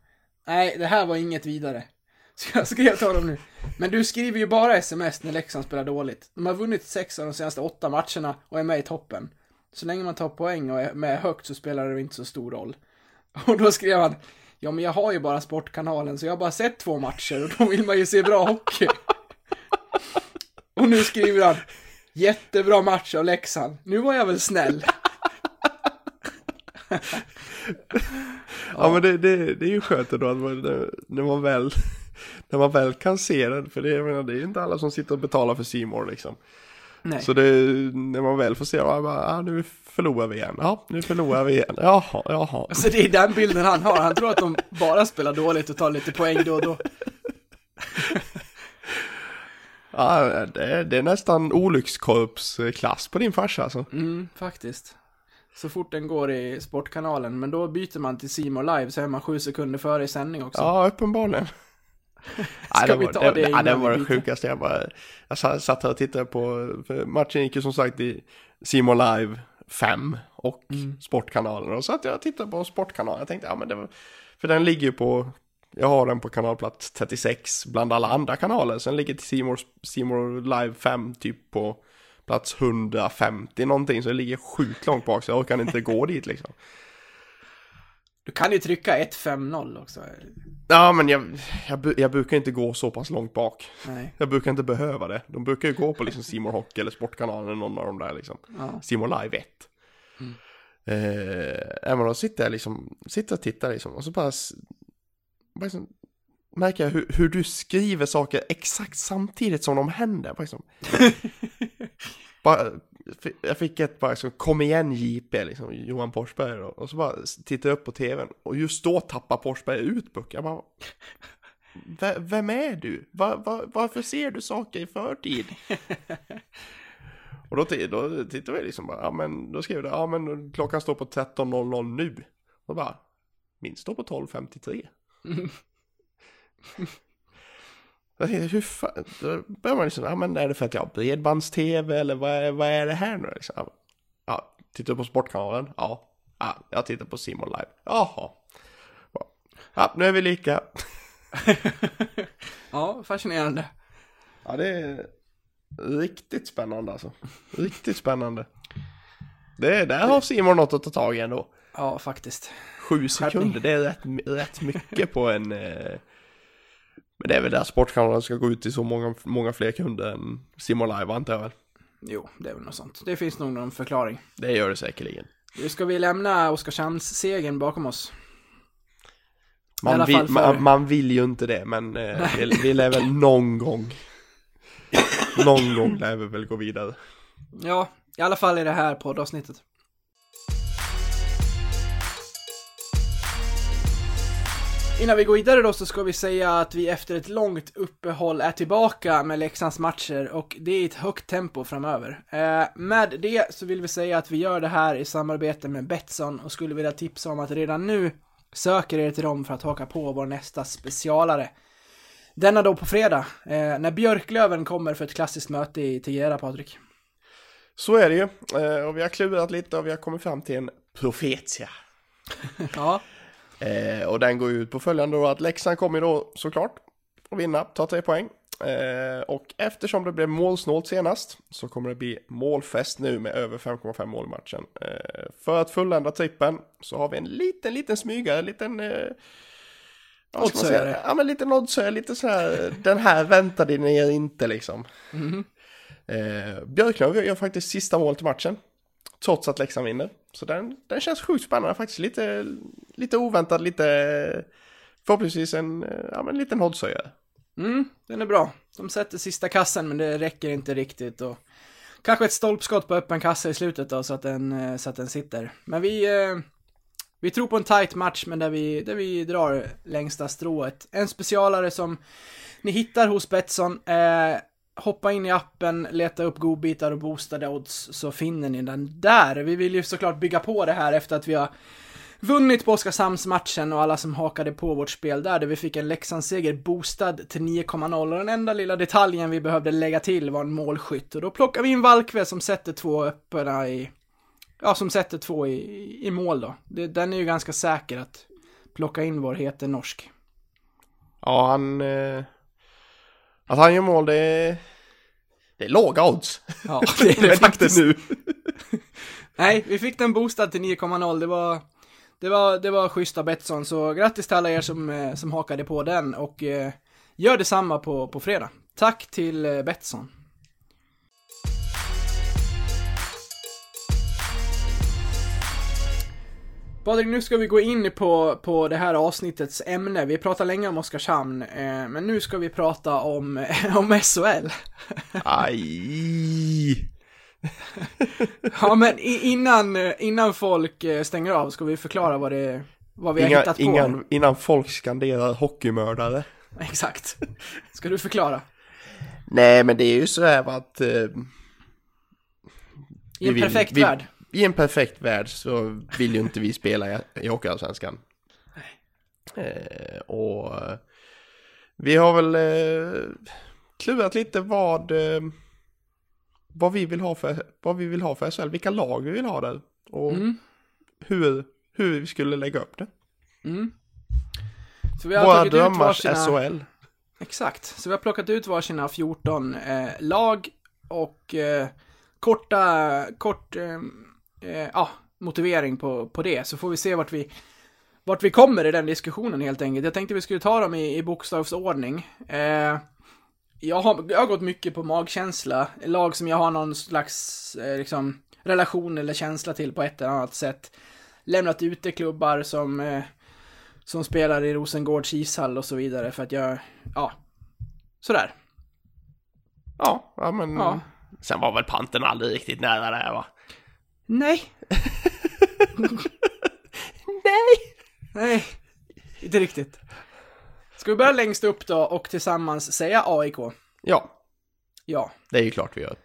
nej det här var inget vidare. Så jag skrev till honom nu, men du skriver ju bara sms när Leksand spelar dåligt. De har vunnit sex av de senaste åtta matcherna och är med i toppen. Så länge man tar poäng och är med högt så spelar det inte så stor roll. Och då skrev han, ja men jag har ju bara Sportkanalen så jag har bara sett två matcher och då vill man ju se bra hockey. Och nu skriver han Jättebra match av Leksand. Nu var jag väl snäll. Ja, men det, det, det är ju skönt ändå att man, när man väl när man väl kan se den, för det, jag menar, det är ju inte alla som sitter och betalar för Simor liksom. Nej. Så det, när man väl får se, ja, bara, ah, nu förlorar vi igen, ja, nu förlorar vi igen, jaha, jaha. Så det är den bilden han har. Han tror att de bara spelar dåligt och tar lite poäng då och då. Ja, det, är- det är nästan olyckskorpsklass på din farsa alltså. Mm, faktiskt. Så fort den går i Sportkanalen, men då byter man till Simor Live så är man sju sekunder före i sändning också. Ja, uppenbarligen. Ska vi var, ta det, det ja, innan det vi var det sjukaste jag bara, jag satt här och tittade på, matchen gick ju som sagt i Simor Live 5 och Mm. Sportkanalen. Och så att jag tittade på Sportkanalen, jag tänkte, ja men det var, för den ligger ju på, jag har den på kanalplats 36 bland alla andra kanaler. Sen ligger Simor, Simor Live 5 typ på plats 150 någonting, så det ligger sjukt långt bak så jag orkar inte gå dit liksom. Du kan ju trycka 1-5-0 också. Ja, men jag, jag, jag brukar inte gå så pass långt bak. Nej. Jag brukar inte behöva det. De brukar ju gå på liksom Simor Hockey eller Sportkanalen eller någon av de där liksom. Ja. Simor Live 1. Eh, ja, men då sitter jag liksom, sitter och tittar liksom och så bara liksom märker jag hur, hur du skriver saker exakt samtidigt som de händer. Bara liksom. bara, jag fick ett bara liksom, kom igen JP, liksom, Johan Forsberg då. Och så bara tittar jag upp på tvn och just då tappar Forsberg ut pucken. Jag bara, "V- vem är du? Va, va, varför ser du saker i förtid? Och då, då tittade vi liksom bara, ja men då skrev det, ja men klockan står på 13.00 nu. Och bara, min står på 12.53. Jag tänkte, hur fan, då börjar man liksom, ja men är det för att jag har bredbands-tv eller vad är, vad är det här nu liksom? Ja, tittar du på Sportkanalen? Ja. ja. Jag tittar på Simon Live. Jaha. Ja, nu är vi lika. ja, fascinerande. Ja, det är riktigt spännande alltså. Riktigt spännande. Det, där har Simon något att ta tag i ändå. Ja, faktiskt. Sju sekunder, det är rätt, rätt mycket på en... Eh... Men det är väl där Sportkanalen ska gå ut till så många, många fler kunder än Simon Live antar jag väl. Jo, det är väl något sånt. Det finns nog någon förklaring. Det gör det säkerligen. Nu ska vi lämna Oskarshamns-segern bakom oss. Man vill, man, man vill ju inte det, men eh, vi, vi lär väl någon gång... någon gång lär vi väl gå vidare. Ja, i alla fall i det här poddavsnittet. Innan vi går vidare då så ska vi säga att vi efter ett långt uppehåll är tillbaka med Leksands matcher och det är ett högt tempo framöver. Eh, med det så vill vi säga att vi gör det här i samarbete med Betsson och skulle vilja tipsa om att redan nu söker er till dem för att haka på vår nästa specialare. Denna då på fredag, eh, när Björklöven kommer för ett klassiskt möte i Tegera, Patrik. Så är det ju. Eh, och vi har klurat lite och vi har kommit fram till en profetia. Ja, Eh, och den går ut på följande då att Leksand kommer då såklart att vinna, ta tre poäng. Eh, och eftersom det blev målsnålt senast så kommer det bli målfest nu med över 5,5 mål i matchen. Eh, för att fullända trippen så har vi en liten, liten smygare, en liten... Eh, vad ska man säga? Oddsöjare. Ja, men lite oddsöjare, lite så här, den här väntade ni er inte liksom. Eh, Björklöven gör faktiskt sista målet i matchen. Trots att Leksand vinner. Så den, den känns sjukt spännande faktiskt. Lite, lite oväntad, lite... Förhoppningsvis en, eh, ja, men en liten oddshöjare. Mm, den är bra. De sätter sista kassen men det räcker inte riktigt och kanske ett stolpskott på öppen kassa i slutet då så att den, eh, så att den sitter. Men vi, eh, vi tror på en tight match men där vi, där vi drar längsta strået. En specialare som ni hittar hos Betsson. Eh, hoppa in i appen, leta upp godbitar och boostade odds så finner ni den där. Vi vill ju såklart bygga på det här efter att vi har vunnit på Oskarshamnsmatchen och alla som hakade på vårt spel där, där vi fick en Leksandsseger boostad till 9,0 och den enda lilla detaljen vi behövde lägga till var en målskytt och då plockar vi in Valkve som sätter två öppna i, ja som sätter två i, i mål då. Det, den är ju ganska säker att plocka in vår hete norsk. Ja, han... Eh, att han gör mål, det är... Det är låga odds. Ja, det är det Men faktiskt. nu. Nej, vi fick den boostad till 9,0. Det var, det var, det var schyssta Betsson, så grattis till alla er som, eh, som hakade på den och eh, gör detsamma på, på fredag. Tack till eh, Betsson. Patrik, nu ska vi gå in på, på det här avsnittets ämne. Vi pratar länge om Oskarshamn, eh, men nu ska vi prata om, om SHL. Aj! Ja, men innan, innan folk eh, stänger av ska vi förklara vad, det, vad vi har Inga, hittat på. innan, innan folk skanderar hockeymördare. Exakt. Ska du förklara? Nej, men det är ju så här att... Eh, I Vi en vill- perfekt vi- värld. I en perfekt värld så vill ju inte vi spela i, i Hockeyallsvenskan. Eh, och eh, vi har väl eh, klurat lite vad, eh, vad, vi vill ha för, vad vi vill ha för SHL, vilka lag vi vill ha där och Mm. hur, hur vi skulle lägga upp det. Mm. Så vi har Våra tagit ut drömmars varsina... SHL. Exakt. Så vi har plockat ut varsina 14 eh, lag och korta, kort, eh, ja, motivering på, på det. Så får vi se vart vi, vart vi kommer i den diskussionen helt enkelt. Jag tänkte vi skulle ta dem i, i bokstavsordning. Eh, jag, har, jag har gått mycket på magkänsla, lag som jag har någon slags eh, liksom, relation eller känsla till på ett eller annat sätt. Lämnat ute klubbar som, eh, som spelar i Rosengårds ishall och så vidare för att jag, ja, sådär. Ja, ja men... Ja. Sen var väl panten aldrig riktigt nära där va? Nej. Nej! Nej, inte riktigt. Ska vi börja längst upp då och tillsammans säga AIK? Ja, Ja. det är ju klart vi gör.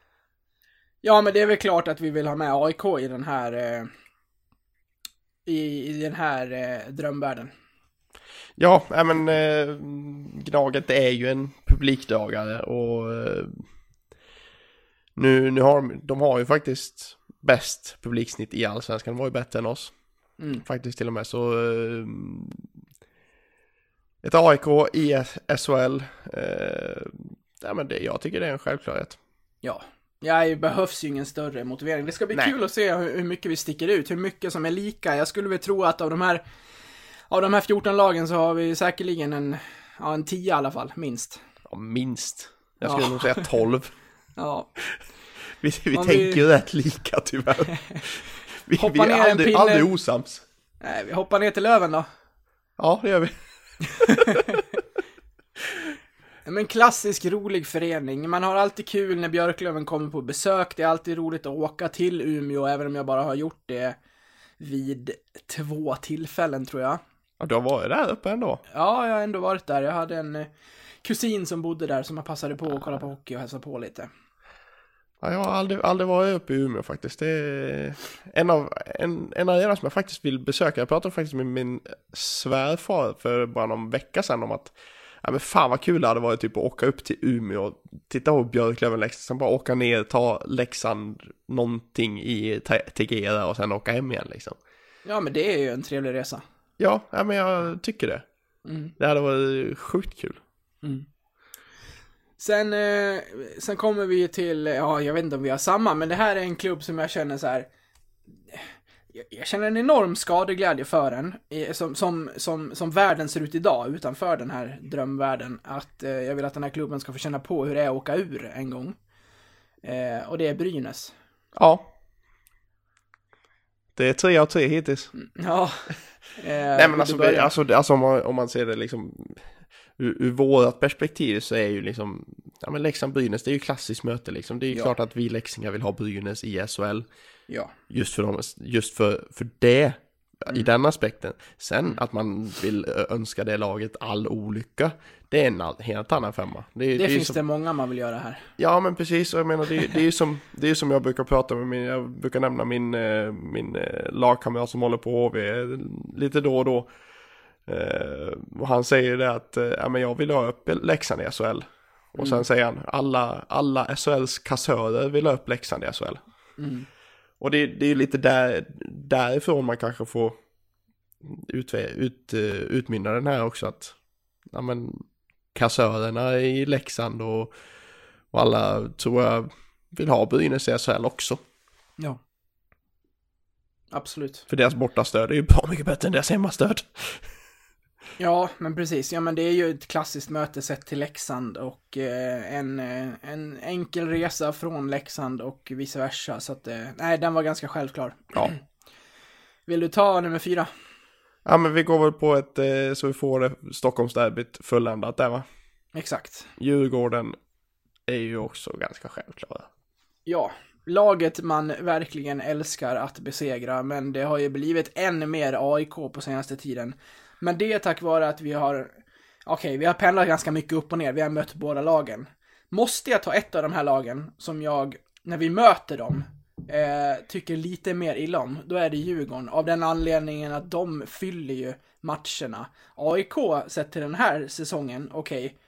Ja, men det är väl klart att vi vill ha med AIK i den här... Eh, i, I den här eh, drömvärlden. Ja, nej, men eh, Gnaget är ju en publikdragare och eh, nu, nu har de, de har ju faktiskt bäst publiksnitt i Allsvenskan, de var ju bättre än oss. Mm. Faktiskt till och med så eh, ett AIK i SHL, eh, ja, men det, jag tycker det är en självklarhet. Ja. Ja, det behövs ju ingen större motivering. Det ska bli Nej. kul att se hur, hur mycket vi sticker ut, hur mycket som är lika. Jag skulle väl tro att av de här, av de här 14 lagen så har vi säkerligen en, ja, en 10 i alla fall, minst. Ja, minst. Jag skulle Ja. nog säga 12. Ja, Vi, vi Om vi- tänker ju rätt lika tyvärr. Vi, vi är en aldrig, pinne. aldrig osams. Nej, vi hoppar ner till Löven då. Ja, det gör vi. Men klassisk rolig förening. Man har alltid kul när Björklöven kommer på besök. Det är alltid roligt att åka till Umeå, även om jag bara har gjort det vid två tillfällen tror jag. Ja, du har varit där uppe ändå. Ja, jag har ändå varit där. Jag hade en eh, kusin som bodde där som jag passade på att kolla på hockey och hälsa på lite. Ja, jag har aldrig, aldrig varit uppe i Umeå faktiskt. Det är en av en, en arena som jag faktiskt vill besöka. Jag pratade faktiskt med min svärfar för bara någon vecka sedan om att Ja men fan vad kul det hade varit typ att åka upp till Umeå, titta på Björklöven Leksand, sen bara åka ner, ta Leksand någonting i Te- Tegera och sen åka hem igen liksom. Ja, men det är ju en trevlig resa. Ja, ja men jag tycker det. Mm. Det hade varit sjukt kul. Sen, eh, sen kommer vi till, ja, jag vet inte om vi har samma, men det här är en klubb som jag känner så här. Jag, jag känner en enorm skadeglädje för den, eh, som, som, som, som världen ser ut idag, utanför den här drömvärlden. Att eh, jag vill att den här klubben ska få känna på hur det är att åka ur en gång. Eh, och det är Brynäs. Ja. Det är tre av tre hittills. Ja. Eh, Nej men vill alltså, alltså, alltså om, man, om man ser det liksom ur, ur vårat perspektiv så är ju liksom Ja men Leksand-Brynäs det är ju klassiskt möte liksom. Det är ju Ja. klart att vi leksingar vill ha Brynäs i SHL. Ja. Just för, dem, just för, för det. Mm. I den aspekten. Sen att man vill önska det laget all olycka. Det är en helt annan femma. Det, Det, ju finns som, det många man vill göra här. Ja men precis, och jag menar det, är- det är ju som, det är som jag brukar prata med min, jag brukar nämna min, eh, min eh, lagkamrat som håller på HV lite då och då. Eh, och han säger det att, eh, ja men jag vill ha upp Leksand i SHL. Och sen säger han, alla, alla SHLs kassörer vill ha upp Leksand i SHL. Mm. Och det, det är lite där, därifrån man kanske får ut, ut, eh, utmynna den här också att, ja men kassörerna i Leksand och, och alla tror jag vill ha Brynäs i SHL också. Ja. Absolut. För deras bortastöd är ju bra mycket bättre än deras hemmastöd. Ja, men precis. Ja, men det är ju ett klassiskt möte sett till Leksand och eh, en, eh, en enkel resa från Leksand och vice versa. Så att, eh, nej, den var ganska självklar. Ja. Vill du ta nummer fyra? Ja men vi går väl på ett, eh, så vi får det Stockholmsderbyt fulländat där va. Exakt. Djurgården är ju också ganska självklara. Ja, laget man verkligen älskar att besegra, men det har ju blivit än mer AIK på senaste tiden. Men det är tack vare att vi har, okej, vi har pendlat ganska mycket upp och ner, vi har mött båda lagen. Måste jag ta ett av de här lagen som jag, när vi möter dem, eh, tycker lite mer illa om, då är det Djurgården. Av den anledningen att de fyller ju matcherna. AIK, sett till den här säsongen, okej,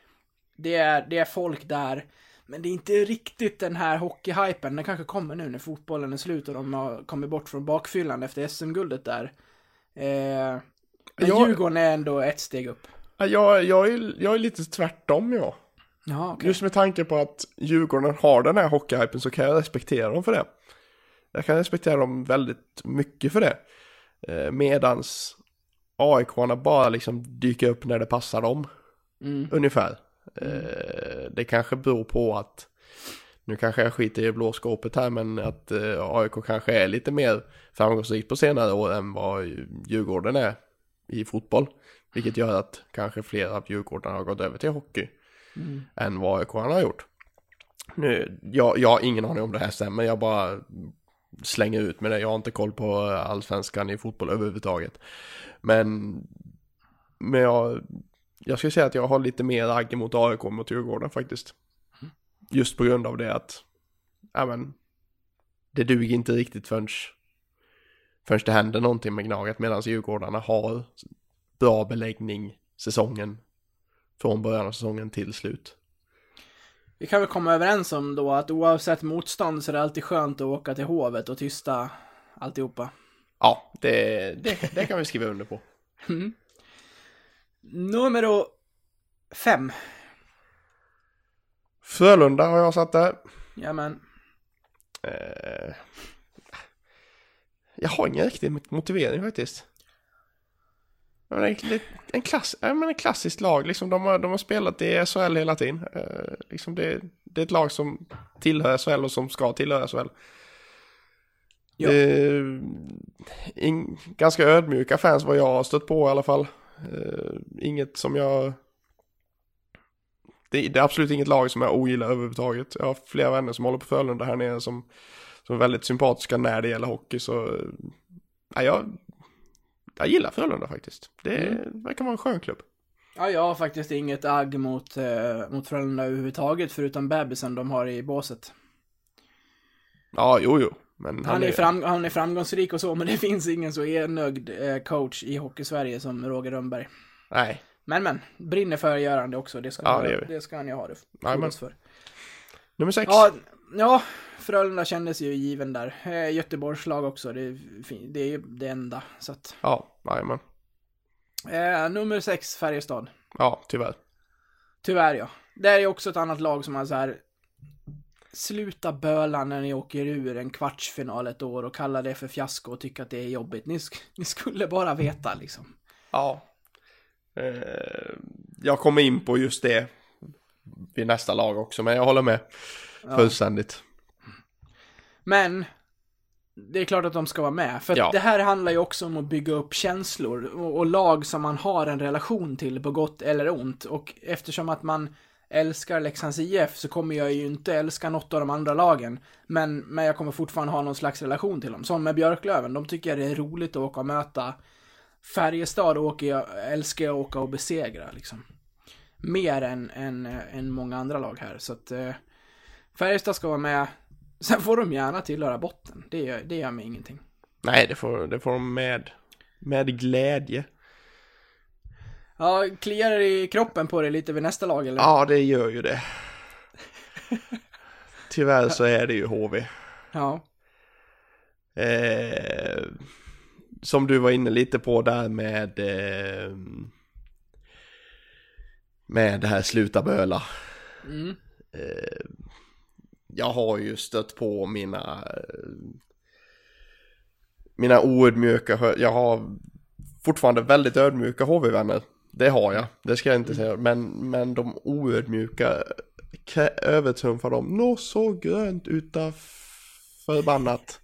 det är, det är folk där, men det är inte riktigt den här hockeyhypen. Den kanske kommer nu när fotbollen är slut och de har kommit bort från bakfyllan efter SM-guldet där. Eh, men Jag- Djurgården är ändå ett steg upp. Ja, Jag, jag, är, jag är lite tvärtom jag. Ja, okej. Just med tanke på att Djurgården har den här hockeyhypen så kan jag respektera dem för det. Jag kan respektera dem väldigt mycket för det. Eh, medans aik bara liksom dyker upp när det passar dem. Mm. Ungefär. Eh, det kanske beror på att, nu kanske jag skiter i blåskåpet här, men att eh, AIK kanske är lite mer framgångsrikt på senare år än vad Djurgården är i fotboll. Vilket gör att kanske fler av Djurgården har gått över till hockey Mm. än vad AIK har gjort. Nu, jag, jag har ingen aning om det här stämmer, jag bara slänger ut med det. Jag har inte koll på allsvenskan i fotboll överhuvudtaget. Men, men jag, jag skulle säga att jag har lite mer agg mot AIK mot Djurgården faktiskt. Just på grund av det att, ja men, det duger inte riktigt förrän, förrän det händer någonting med Gnaget medan Djurgårdarna har bra beläggning säsongen från början av säsongen till slut. Vi kan väl komma överens om då att oavsett motstånd så är det alltid skönt att åka till Hovet och tysta alltihopa. Ja, det, det, det kan vi skriva under på. Nummer fem. Frölunda har jag satt där. Jajamän. Eh, jag har ingen riktig motivering faktiskt. Är En, klass, en klassiskt lag, liksom de, har, de har spelat i SHL hela tiden. Eh, liksom det, det är ett lag som tillhör SHL och som ska tillhöra SHL. Ja. Eh, in, ganska ödmjuka fans vad jag har stött på i alla fall. Eh, inget som jag... Det, det är absolut inget lag som jag ogillar överhuvudtaget. Jag har flera vänner som håller på Frölunda här nere som, som är väldigt sympatiska när det gäller hockey. Så ja, jag, jag gillar Frölunda faktiskt. Det Mm. verkar vara en skön klubb. Ja, jag har faktiskt inget agg mot, eh, mot Frölunda överhuvudtaget förutom bebisen de har i båset. Ja, jo, jo. Men Han är, fram, han är framgångsrik och så, men det finns ingen så enögd eh, coach i Hockey-Sverige som Roger Rönnberg. Nej, Men men, brinner för att göra han det också. Det ska, Ja, han, det det ska han ju ha det men- fordras för. nummer sex. Ja, ja, Frölunda kändes ju given där. Eh, Göteborgs lag också, det är, det är ju det enda. Så att, Ja, jajamän. eh, nummer sex, Färjestad. Ja, tyvärr. Tyvärr ja. Det är ju också ett annat lag som har så här. Sluta böla när ni åker ur en kvartsfinal ett år och kalla det för fiasko och tycka att det är jobbigt. Ni, sk- ni skulle bara veta liksom. Ja. Eh, jag kommer in på just det vid nästa lag också, men jag håller med fullständigt. Men det är klart att de ska vara med. För Ja. det här handlar ju också om att bygga upp känslor och, och lag som man har en relation till på gott eller ont. Och eftersom att man älskar Leksands IF så kommer jag ju inte älska något av de andra lagen. Men, men jag kommer fortfarande ha någon slags relation till dem. Som med Björklöven, de tycker jag det är roligt att åka och möta. Färjestad åker jag, älskar jag att åka och besegra liksom. Mer än, än, än många andra lag här. Så att eh, Färjestad ska vara med. Sen får de gärna tillhöra botten. Det gör, det gör mig ingenting. Nej, det får, det får de med, med glädje. Ja, kliar det i kroppen på dig lite vid nästa lag eller? Ja, det gör ju det. Tyvärr så är det ju HV. Ja. Eh, som du var inne lite på där med eh, med det här sluta böla. Mm. Eh, jag har ju stött på mina eh, mina oödmjuka, jag har fortfarande väldigt ödmjuka HV-vänner. Det har jag, det ska jag inte säga. Men, men de oödmjuka övertrumfar dem. Nå så grönt utav förbannat.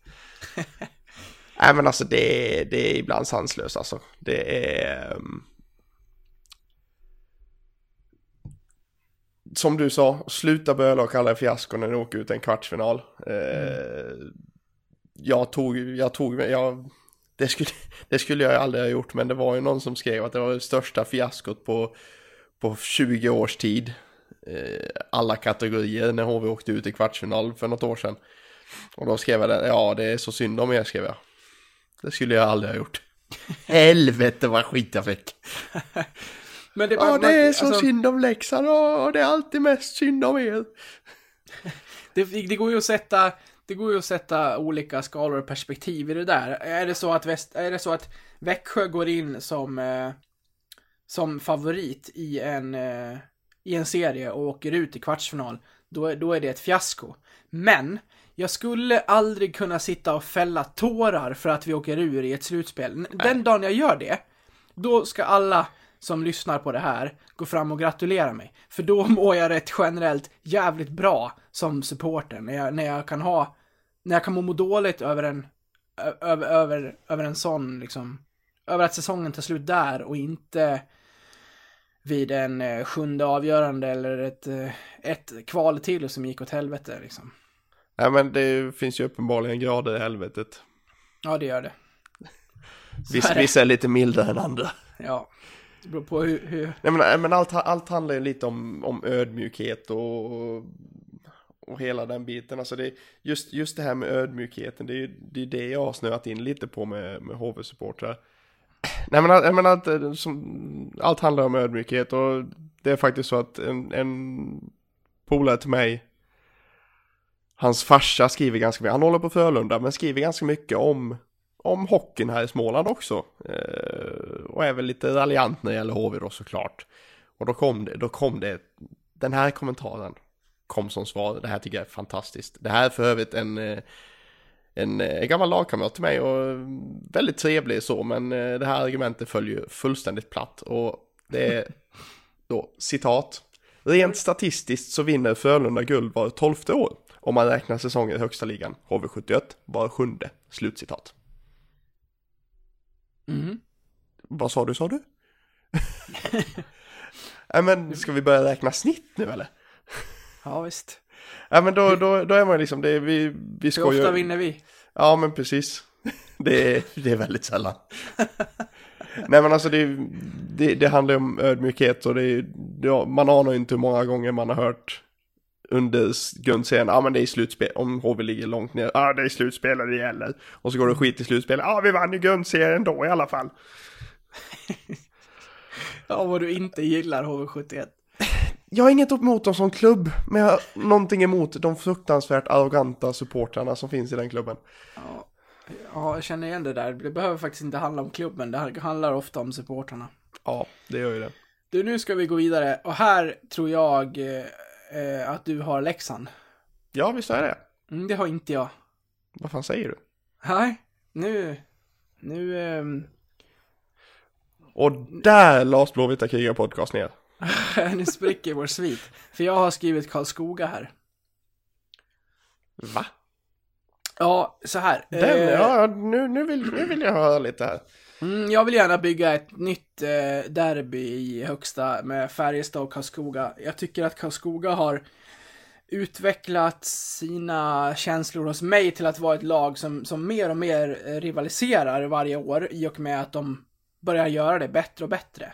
Nej men alltså det det är ibland sanslöst alltså. Det är... ehm, som du sa, sluta böla och kalla det fiasko när ni åker ut en kvartsfinal. Eh, jag tog, jag tog, jag, det skulle, det skulle jag aldrig ha gjort men det var ju någon som skrev att det var det största fiaskot på, på 20 års tid. Eh, alla kategorier när HV åkte ut i kvartsfinal för något år sedan. Och då skrev jag det, ja det är så synd om er skrev jag. Det skulle jag aldrig ha gjort. Helvete vad skit jag fick. Men det, Ja det är så alltså, synd om Leksand och det är alltid mest synd om er. det, det går ju att sätta, det går ju att sätta olika skalor och perspektiv i det där. Är det så att, väst, är det så att Växjö går in som, eh, som favorit i en, eh, i en serie och åker ut i kvartsfinal, då, då är det ett fiasko. Men, jag skulle aldrig kunna sitta och fälla tårar för att vi åker ur i ett slutspel. Den dagen jag gör det, då ska alla som lyssnar på det här gå fram och gratulera mig. För då mår jag rätt generellt jävligt bra som supporter. När jag, när jag kan ha, när jag kan må dåligt över en, över, över, över en sån liksom, över att säsongen tar slut där och inte vid en eh, sjunde avgörande eller ett, eh, ett kval till som gick åt helvete liksom. Nej men det finns ju uppenbarligen grader i helvetet. Ja, det gör det. Så Vissa, är det. vissa är lite mildare än andra. Ja. Det beror på hur, hur... Nej men, men allt, allt handlar ju lite om, om ödmjukhet och, och hela den biten. Alltså det, just, just det här med ödmjukheten, det är ju det, är det jag har snöat in lite på med, med HV-supportrar. Nej men, jag menar allt, eh, som, allt handlar om ödmjukhet och det är faktiskt så att en, en polare till mig, hans farsa skriver ganska mycket, han håller på Frölunda, men skriver ganska mycket om, om hockeyn här i Småland också. Eh, och är väl lite raljant när det gäller HV då såklart. Och då kom det, då kom det, den här kommentaren kom som svar, det här tycker jag är fantastiskt. Det här är för övrigt en, eh, en, en, gammal lagkamrat till mig och mm, väldigt trevlig så, men eh, det här argumentet följer ju fullständigt platt. Och det är då citat. Rent statistiskt så vinner Frölunda guld var tolfte år. Om man räknar säsongen i högsta ligan, HV71, var sjunde. Slutcitat. Mhm. Vad sa du, sa du? Nej men ska vi börja räkna snitt nu eller? Ja, visst. Ja men då, då, då är man liksom, det, vi, vi Hur skojar. ofta vinner vi? Ja men precis. Det är, det är väldigt sällan. Nej men alltså det, det, det handlar om ödmjukhet och det ja, man anar ju inte hur många gånger man har hört under grundserien, ja ah, men det är slutspel, om HV ligger långt ner, ja ah, det är slutspel det gäller. Och så går det skit i slutspelet, ja ah, vi vann ju grundserien då i alla fall. Ja, vad du inte gillar HV71. Jag har inget emot dem som klubb, men jag har någonting emot de fruktansvärt arroganta supportrarna som finns i den klubben. Ja, ja, jag känner igen det där. Det behöver faktiskt inte handla om klubben, det handlar ofta om supportrarna. Ja, det gör ju det. Du, nu ska vi gå vidare och här tror jag eh, att du har Leksand. Ja, visst är det. Mm, det har inte jag. Vad fan säger du? Nej, nu, nu, ehm, Och där lades Blåvita krigar podcast ner. nu spricker vår svit. För jag har skrivit Karlskoga här. Va? Ja, så här. Den, eh, ja, nu, nu, vill, nu vill jag höra lite här. Mm, jag vill gärna bygga ett nytt eh, derby i högsta med Färjestad och Karlskoga. Jag tycker att Karlskoga har utvecklat sina känslor hos mig till att vara ett lag som, som mer och mer rivaliserar varje år i och med att de börjar göra det bättre och bättre.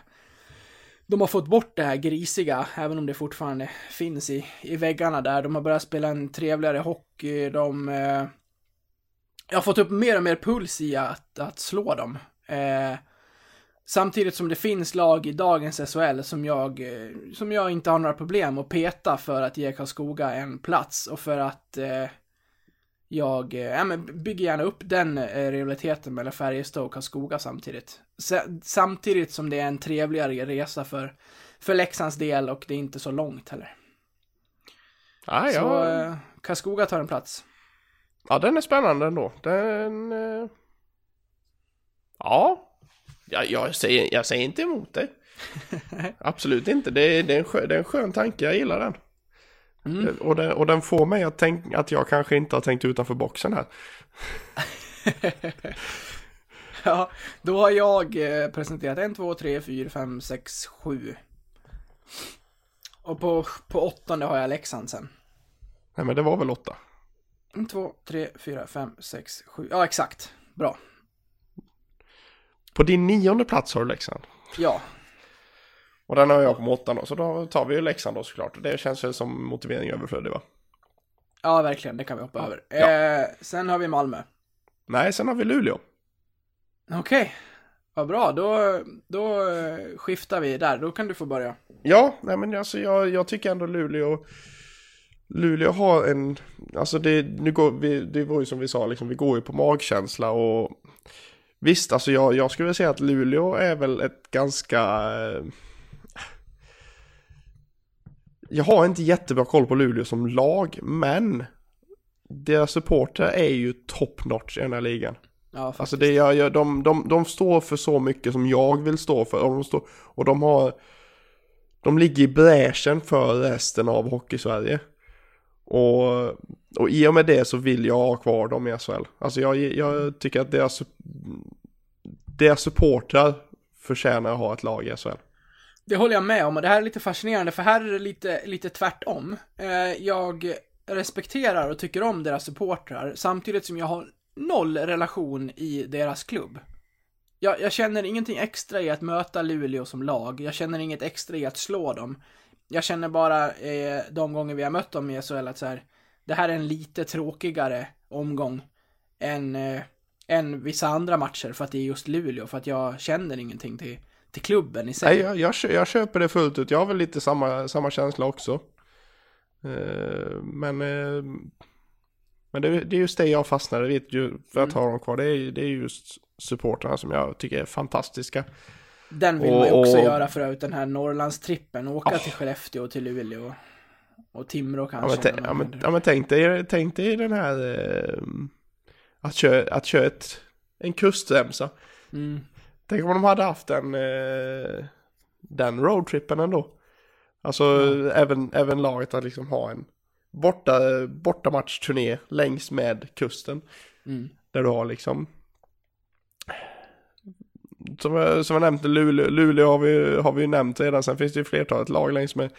De har fått bort det här grisiga, även om det fortfarande finns i, i väggarna där. De har börjat spela en trevligare hockey, de... Eh, jag har fått upp mer och mer puls i att, att slå dem. Eh, samtidigt som det finns lag i dagens SHL som jag, eh, som jag inte har några problem att peta för att ge Karlskoga en plats och för att eh, jag eh, ja, men bygger gärna upp den eh, rivaliteten mellan Färjestad och Karlskoga samtidigt. Sa- samtidigt som det är en trevligare resa för, för Leksands del och det är inte så långt heller. Ja, Så eh, Karlskoga tar en plats. ja, den är spännande ändå. Den... eh, Ja. ja jag, säger, jag säger inte emot dig. Absolut inte. Det är, det, är en skön, det är en skön tanke, jag gillar den. Mm. Och, den och den får mig att tänka att jag kanske inte har tänkt utanför boxen här. Ja, då har jag eh, presenterat en, två, tre, fyra, fem, sex, sju. Och på, på åttonde har jag Leksand sen. Nej men det var väl åtta. Två, tre, fyra, fem, sex, sju. Ja, exakt. Bra. På din nionde plats har du Leksand. Ja, Och den har jag på åttan då, så då tar vi ju Leksand då såklart. Det känns väl som motivering överflödig va? ja verkligen. Det kan vi hoppa över. Ja. Eh, sen har vi Malmö. Nej, sen har vi Luleå. Okej. Vad bra. Då, då eh, skiftar vi där. Då kan du få börja. Ja, nej men alltså jag, jag tycker ändå Luleå Luleå har en, alltså det, nu går vi, det var ju som vi sa liksom, vi går ju på magkänsla och Visst, alltså jag, jag skulle säga att Luleå är väl ett ganska eh, Jag har inte jättebra koll på Luleå som lag, men Deras supporter är ju top notch i den här ligan Ja, faktiskt. Alltså det jag, jag, de, de, de står för så mycket som jag vill stå för. Och de, står, och de har... De ligger i bräschen för resten av Hockeysverige. Och, och i och med det så vill jag ha kvar dem i SHL. Alltså jag, jag tycker att deras, deras supportrar förtjänar att ha ett lag i SHL. Det håller jag med om och det här är lite fascinerande för här är det lite, lite tvärtom. Eh, jag respekterar och tycker om deras supportrar samtidigt som jag har noll relation i deras klubb. Jag, jag känner ingenting extra i att möta Luleå som lag. Jag känner inget extra i att slå dem. Jag känner bara eh, de gånger vi har mött dem i SHL att så här, det här är en lite tråkigare omgång än, eh, än vissa andra matcher för att det är just Luleå, för att jag känner ingenting till, till klubben i sig. Nej, jag, jag, jag köper det fullt ut. Jag har väl lite samma, samma känsla också. Eh, men eh, men det, det är just det jag fastnade vid för att ha dem kvar. Det är, det är just supportrarna som jag tycker är fantastiska. Den vill Och- man ju också och- göra för övrigt, den här Norrlandstrippen. Åka Ah. till Skellefteå och till Luleå. Och Timrå Ja kanske. men, tä- när ja, men, ja, men tänk, dig, tänk dig den här eh, att köra, att köra ett, en kustremsa. mm. Tänk om de hade haft den, eh, den roadtrippen ändå. Alltså även, även laget att liksom ha en borta, bortamatchturné längs med kusten. Mm. Där du har liksom som jag, som jag nämnt, Luleå, Luleå har, vi, har vi ju nämnt redan. Sen finns det ju flertalet lag längs med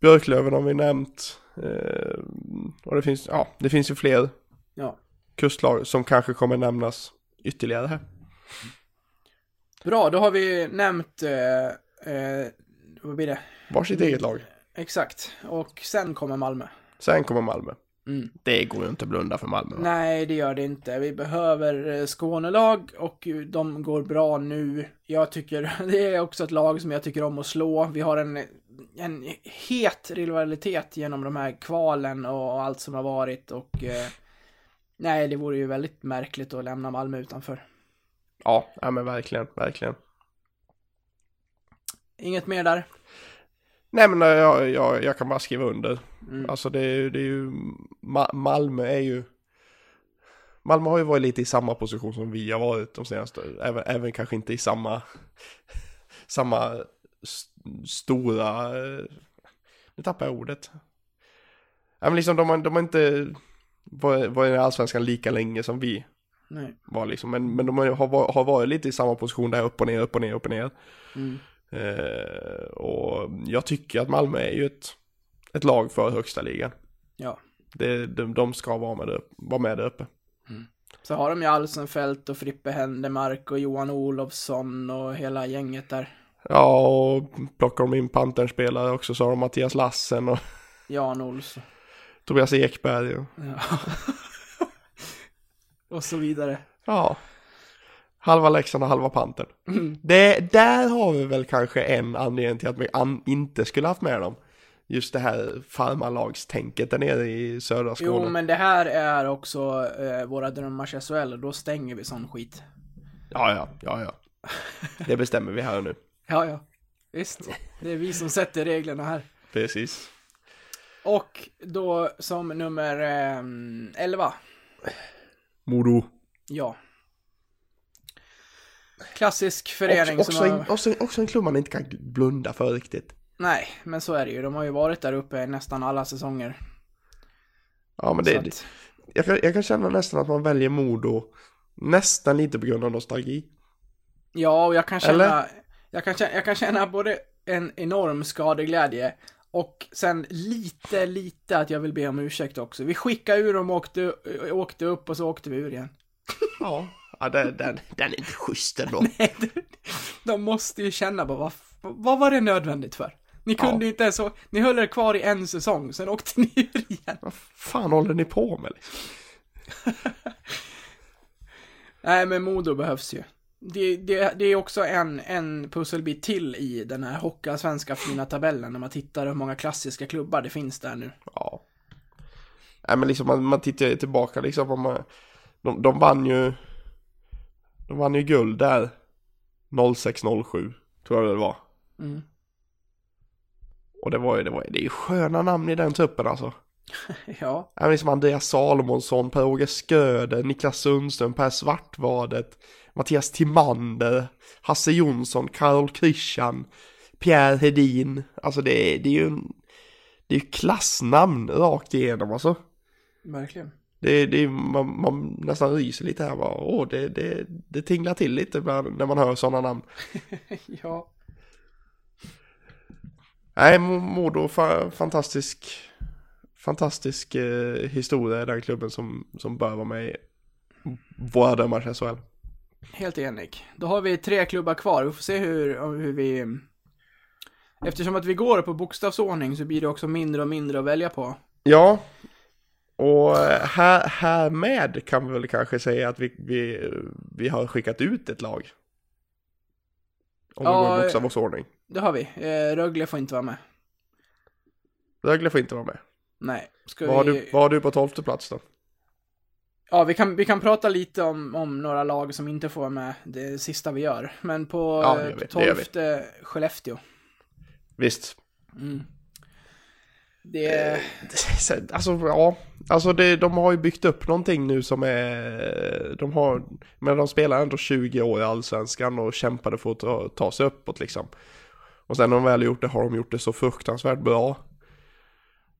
Björklöven har vi nämnt. Eh, och det finns, ja, det finns ju fler Ja. kustlag som kanske kommer nämnas ytterligare här. Bra, då har vi nämnt, eh, eh, vad blir det? Varsitt eget lag. Exakt. Och sen kommer Malmö. Sen kommer Malmö. Mm. Det går ju inte att blunda för Malmö. va? Nej, det gör det inte. Vi behöver eh, Skånelag och de går bra nu. Jag tycker, det är också ett lag som jag tycker om att slå. Vi har en, en het rivalitet genom de här kvalen och allt som har varit och eh, nej, det vore ju väldigt märkligt att lämna Malmö utanför. Ja, ja men verkligen, verkligen. Inget mer där? Nej men jag, jag, jag kan bara skriva under. Mm. Alltså det är, det är ju, Ma- Malmö är ju, Malmö har ju varit lite i samma position som vi har varit de senaste, även, även kanske inte i samma, samma st- stora, nu tappar jag ordet. Ja men liksom de har, de har inte varit, varit i allsvenskan lika länge som vi Nej. var liksom, men, men de har, har, har varit lite i samma position där upp och ner, upp och ner, upp och ner. Mm. Eh, och jag tycker att Malmö är ju ett, ett lag för högsta ligan. Ja. Det, de, de ska vara med, vara med där uppe. Så har de ju Alsenfelt och Frippe Händemark och Johan Olofsson och hela gänget där. Ja, och plockar de in Pantern-spelare också så har de Mattias Lassen och Jan Olsson. Tobias Ekberg. Och, Ja. och så vidare. ja, halva Leksand och halva Pantern. Mm. Det, där har vi väl kanske en anledning till att vi an, inte skulle haft med dem. Just det här farmarlagstänket där nere i södra Skåne. Jo, men det här är också eh, våra drömmars SHL och då stänger vi sån skit. Ja, ja, ja, ja. Det bestämmer vi här och nu. Ja, ja. Visst. Det är vi som sätter reglerna här. Precis. Och då som nummer eh, 11. Modo. Ja. Klassisk förening Också, också, som en, har... också, också en klubb man inte kan blunda för riktigt. Nej, men så är det ju. De har ju varit där uppe nästan alla säsonger. Ja men det, att, jag, kan, jag kan känna nästan att man väljer Modo nästan lite på grund av nostalgi. ja, och jag kan känna... Eller? Jag kan, känna, jag kan känna både en enorm skadeglädje och sen lite, lite att jag vill be om ursäkt också. Vi skickade ur dem och åkte, åkte upp och så åkte vi ur igen. Ja, ja den, den, den är inte schysst ändå. De måste ju känna bara, vad, vad var det nödvändigt för? Ni kunde Ja. inte ens, å- ni höll er kvar i en säsong, sen åkte ni ur igen. Vad fan håller ni på med liksom? Nej, men Modo behövs ju. Det, det, det är också en, en pusselbit till i den här Hockeyallsvenska fina tabellen när man tittar hur många klassiska klubbar det finns där nu. Ja. Nej men liksom man, man tittar ju tillbaka liksom om man, de, de vann ju De vann ju guld där 06-07 tror jag det var. Mm. Och det var ju, det var det är ju sköna namn i den truppen alltså. Ja, men liksom Andreas Salomonsson, Per-Åge Sköder, Niklas Sundström, Per Svartvadet, Mattias Timander, Hasse Jonsson, Karol Christian, Pierre Hedin. Alltså det är, det är ju en, det är ju klassnamn rakt igenom alltså. verkligen. Det, det är, man, man nästan ryser lite här bara. Åh, det, det, det tinglar till lite när man hör sådana namn. Ja. Nej, Mo- Modo, fa, fantastisk, fantastisk eh, historia i den klubben som, som bör vara med i våra dömars SHL. Helt enig. Då har vi tre klubbar kvar. Vi får se hur, hur vi... Eftersom att vi går på bokstavsordning så blir det också mindre och mindre att välja på. Ja, och eh, här, härmed kan vi väl kanske säga att vi, vi, vi har skickat ut ett lag. Om Ja, vi går i bokstavsordning. Det har vi. Eh, Rögle får inte vara med. Rögle får inte vara med. Nej. Ska Vad har, vi... du, vad har du på tolfte plats då? Ja, vi kan, vi kan prata lite om, om några lag som inte får vara med det sista vi gör. Men på Ja, det eh, gör vi, det gör vi. tolfte Skellefteå. Visst. Mm. Det är... Alltså, ja. Alltså det, de har ju byggt upp någonting nu som är, de har, men de spelar ändå 20 år i allsvenskan och kämpade för att ta, ta sig uppåt liksom. Och sen när de väl gjort det har de gjort det så fruktansvärt bra.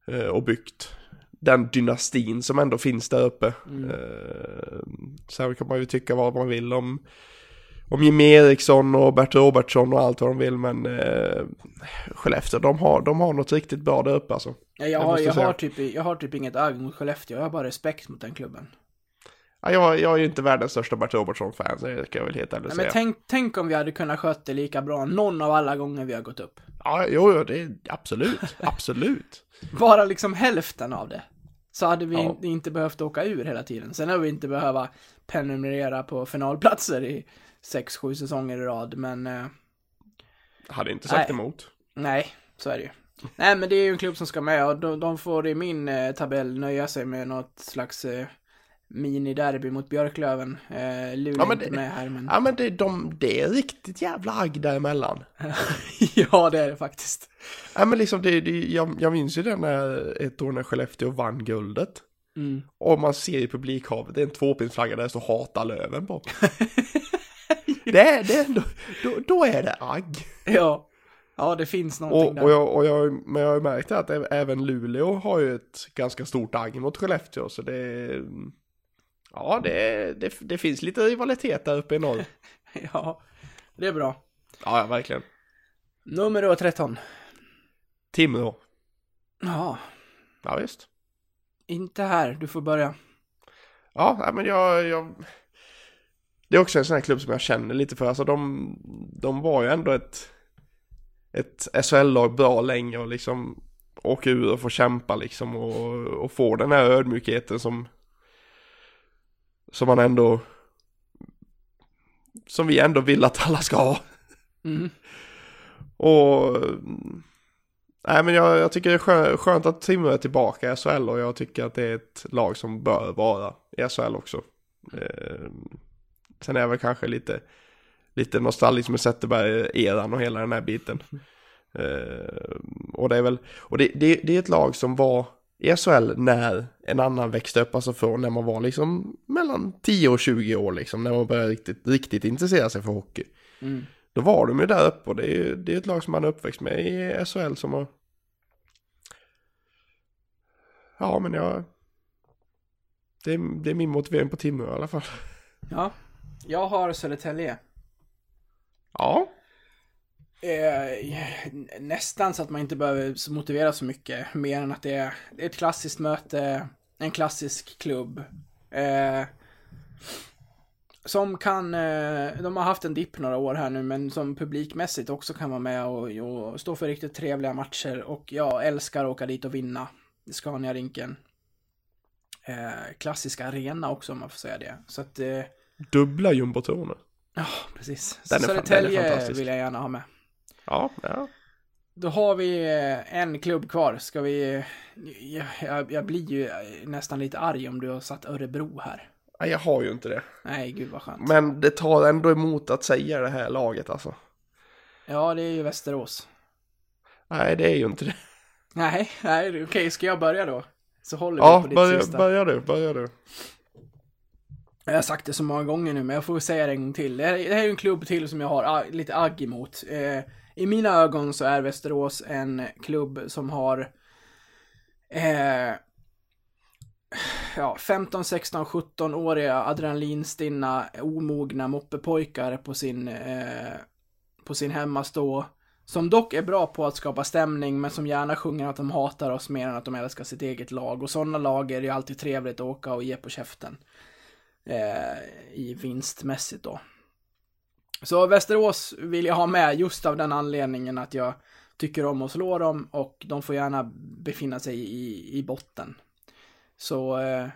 Eh, och byggt den dynastin som ändå finns där uppe. Eh, sen kan man ju tycka vad man vill om, om Jimmie Eriksson och Bert Robertsson och allt vad de vill men eh, Skellefteå, de har, de har något riktigt bra där uppe alltså. Ja, jag, Jag har, jag, säga. har typ, jag har typ inget agg mot Skellefteå, jag har bara respekt mot den klubben. Ja, jag, jag är ju inte världens största Bert Robertson-fan, så det ska jag väl helt ärligt säga. men tänk, tänk om vi hade kunnat sköta det lika bra någon av alla gånger vi har gått upp. Ja, jo, jo, det är absolut, absolut. Bara liksom hälften av det. Så hade vi Ja. in, inte behövt åka ur hela tiden. Sen har vi inte behöva prenumerera på finalplatser i sex, sju säsonger i rad, men eh, Hade inte sagt Nej. emot. nej, så är det ju. Nej, men det är ju en klubb som ska med och de, de får i min eh, tabell nöja sig med något slags eh, mini-derby mot Björklöven. Eh, Luleå Ja, men är inte det- med här, men... Ja, men det, de, det är riktigt jävla agg däremellan. ja, det är det faktiskt. Ja, men liksom det, det jag, jag minns ju det när ett år när Skellefteå vann guldet. Mm. Och man ser i publikhavet, det är en tvåpinsflagga där det står hata löven på. det är det, ändå, då, då är det agg. Ja. Ja, det finns någonting Och, där. och, jag, och jag, men jag har ju märkt att även Luleå har ju ett ganska stort agg mot Skellefteå, så det är, Ja, det, det, det finns lite rivalitet där uppe i norr. Ja, det är bra. Ja, ja, verkligen. Nummer då 13. Timrå. Ja, Ja, visst. inte här. Du får börja. Ja, nej, men jag, jag... Det är också en sån här klubb som jag känner lite för. Alltså de, de var ju ändå ett, ett SHL-lag bra länge och liksom åka ur och få kämpa liksom och, och få den här ödmjukheten som som man ändå som vi ändå vill att alla ska ha. Mm. Och nej men jag, jag tycker det är skö- skönt att Timrå är tillbaka i SHL och jag tycker att det är ett lag som bör vara i SHL också. Eh, sen är jag väl kanske lite, lite nostalgisk med Zetterberg-eran och hela den här biten. Eh, och det är väl, och det, det, det är ett lag som var i SHL när en annan växte upp, alltså från när man var liksom mellan 10 och 20 år liksom, när man började riktigt, riktigt intressera sig för hockey. Mm. Då var de ju där uppe och det är ju det är ett lag som man är uppväxt med i SHL som har... Ja, men jag... Det är, det är min motivering på Timrå i alla fall. Ja, jag har Södertälje. Ja. Eh, nästan så att man inte behöver motivera så mycket, mer än att det är, ett klassiskt möte, en klassisk klubb. Eh, som kan, eh, de har haft en dipp några år här nu, men som publikmässigt också kan vara med och, och stå för riktigt trevliga matcher. Och jag älskar att åka dit och vinna. Scania-rinken. Eh, klassisk arena också om man får säga det. Så att, eh, Dubbla jumbotroner. ja precis. Den Södertälje vill jag gärna ha med. Ja, ja. Då har vi eh, en klubb kvar. Ska vi... Jag, jag, jag blir ju eh, nästan lite arg om du har satt Örebro här. Nej, jag har ju inte det. Nej, gud vad skönt. Men det tar ändå emot att säga det här laget alltså. Ja, det är ju Västerås. Nej, det är ju inte det. Nej, nej, okej, ska jag börja då? Så håller vi Ja, på ditt börja, sista. börja du, börja du. Jag har sagt det så många gånger nu, men jag får säga det en gång till. Det här, det här är ju en klubb till som jag har ah, lite agg emot. Eh, i mina ögon så är Västerås en klubb som har eh, ja, 15, 16, 17-åriga adrenalinstinna, omogna moppepojkar på sin, eh, på sin hemmastå. Som dock är bra på att skapa stämning, men som gärna sjunger att de hatar oss mer än att de älskar sitt eget lag. Och sådana lag är det ju alltid trevligt att åka och ge på käften eh, i vinstmässigt då. Så Västerås vill jag ha med just av den anledningen att jag tycker om att slå dem och de får gärna befinna sig i, i botten. Så eh,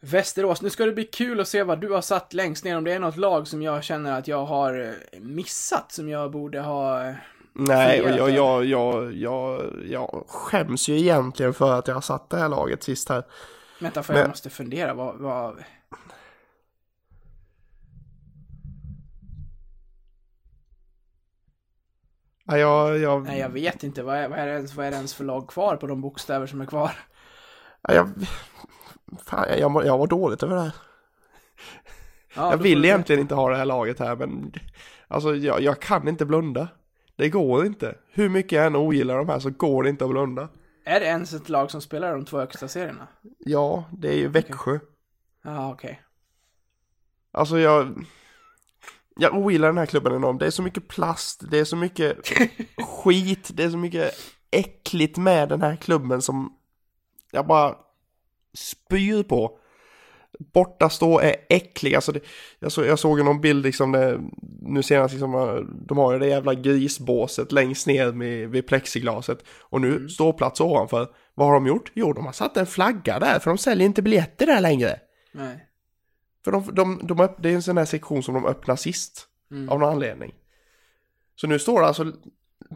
Västerås, nu ska det bli kul att se vad du har satt längst ner, om det är något lag som jag känner att jag har eh, missat, som jag borde ha... eh, Nej, och jag, jag, jag, jag, jag skäms ju egentligen för att jag har satt det här laget sist här. Vänta, för Men- jag måste fundera, vad... vad... Ja, jag, jag, Nej, jag vet inte, vad är, vad, är det ens, vad är det ens för lag kvar på de bokstäver som är kvar? ja, jag, fan, jag, mår, jag mår dåligt över det här. Ja, jag vill egentligen inte ha det här laget här, men alltså jag, jag kan inte blunda. Det går inte. Hur mycket jag än ogillar de här så går det inte att blunda. Är det ens ett lag som spelar de två högsta serierna? Ja, det är ju Växjö. Ja, okej. Alltså jag... Jag ogillar den här klubben enormt. Det är så mycket plast, det är så mycket skit, det är så mycket äckligt med den här klubben som jag bara spyr på. Borta stå är äcklig, alltså det, jag, så, jag såg någon bild liksom det, nu senast liksom, eh, de har ju det jävla grisbåset längst ner med, vid plexiglaset och nu står plats ovanför. Vad har de gjort? Jo, de har satt en flagga där för de säljer inte biljetter där längre. Nej. För de, de, de, det är en sån här sektion som de öppnar sist. Mm. Av någon anledning. Så nu står det alltså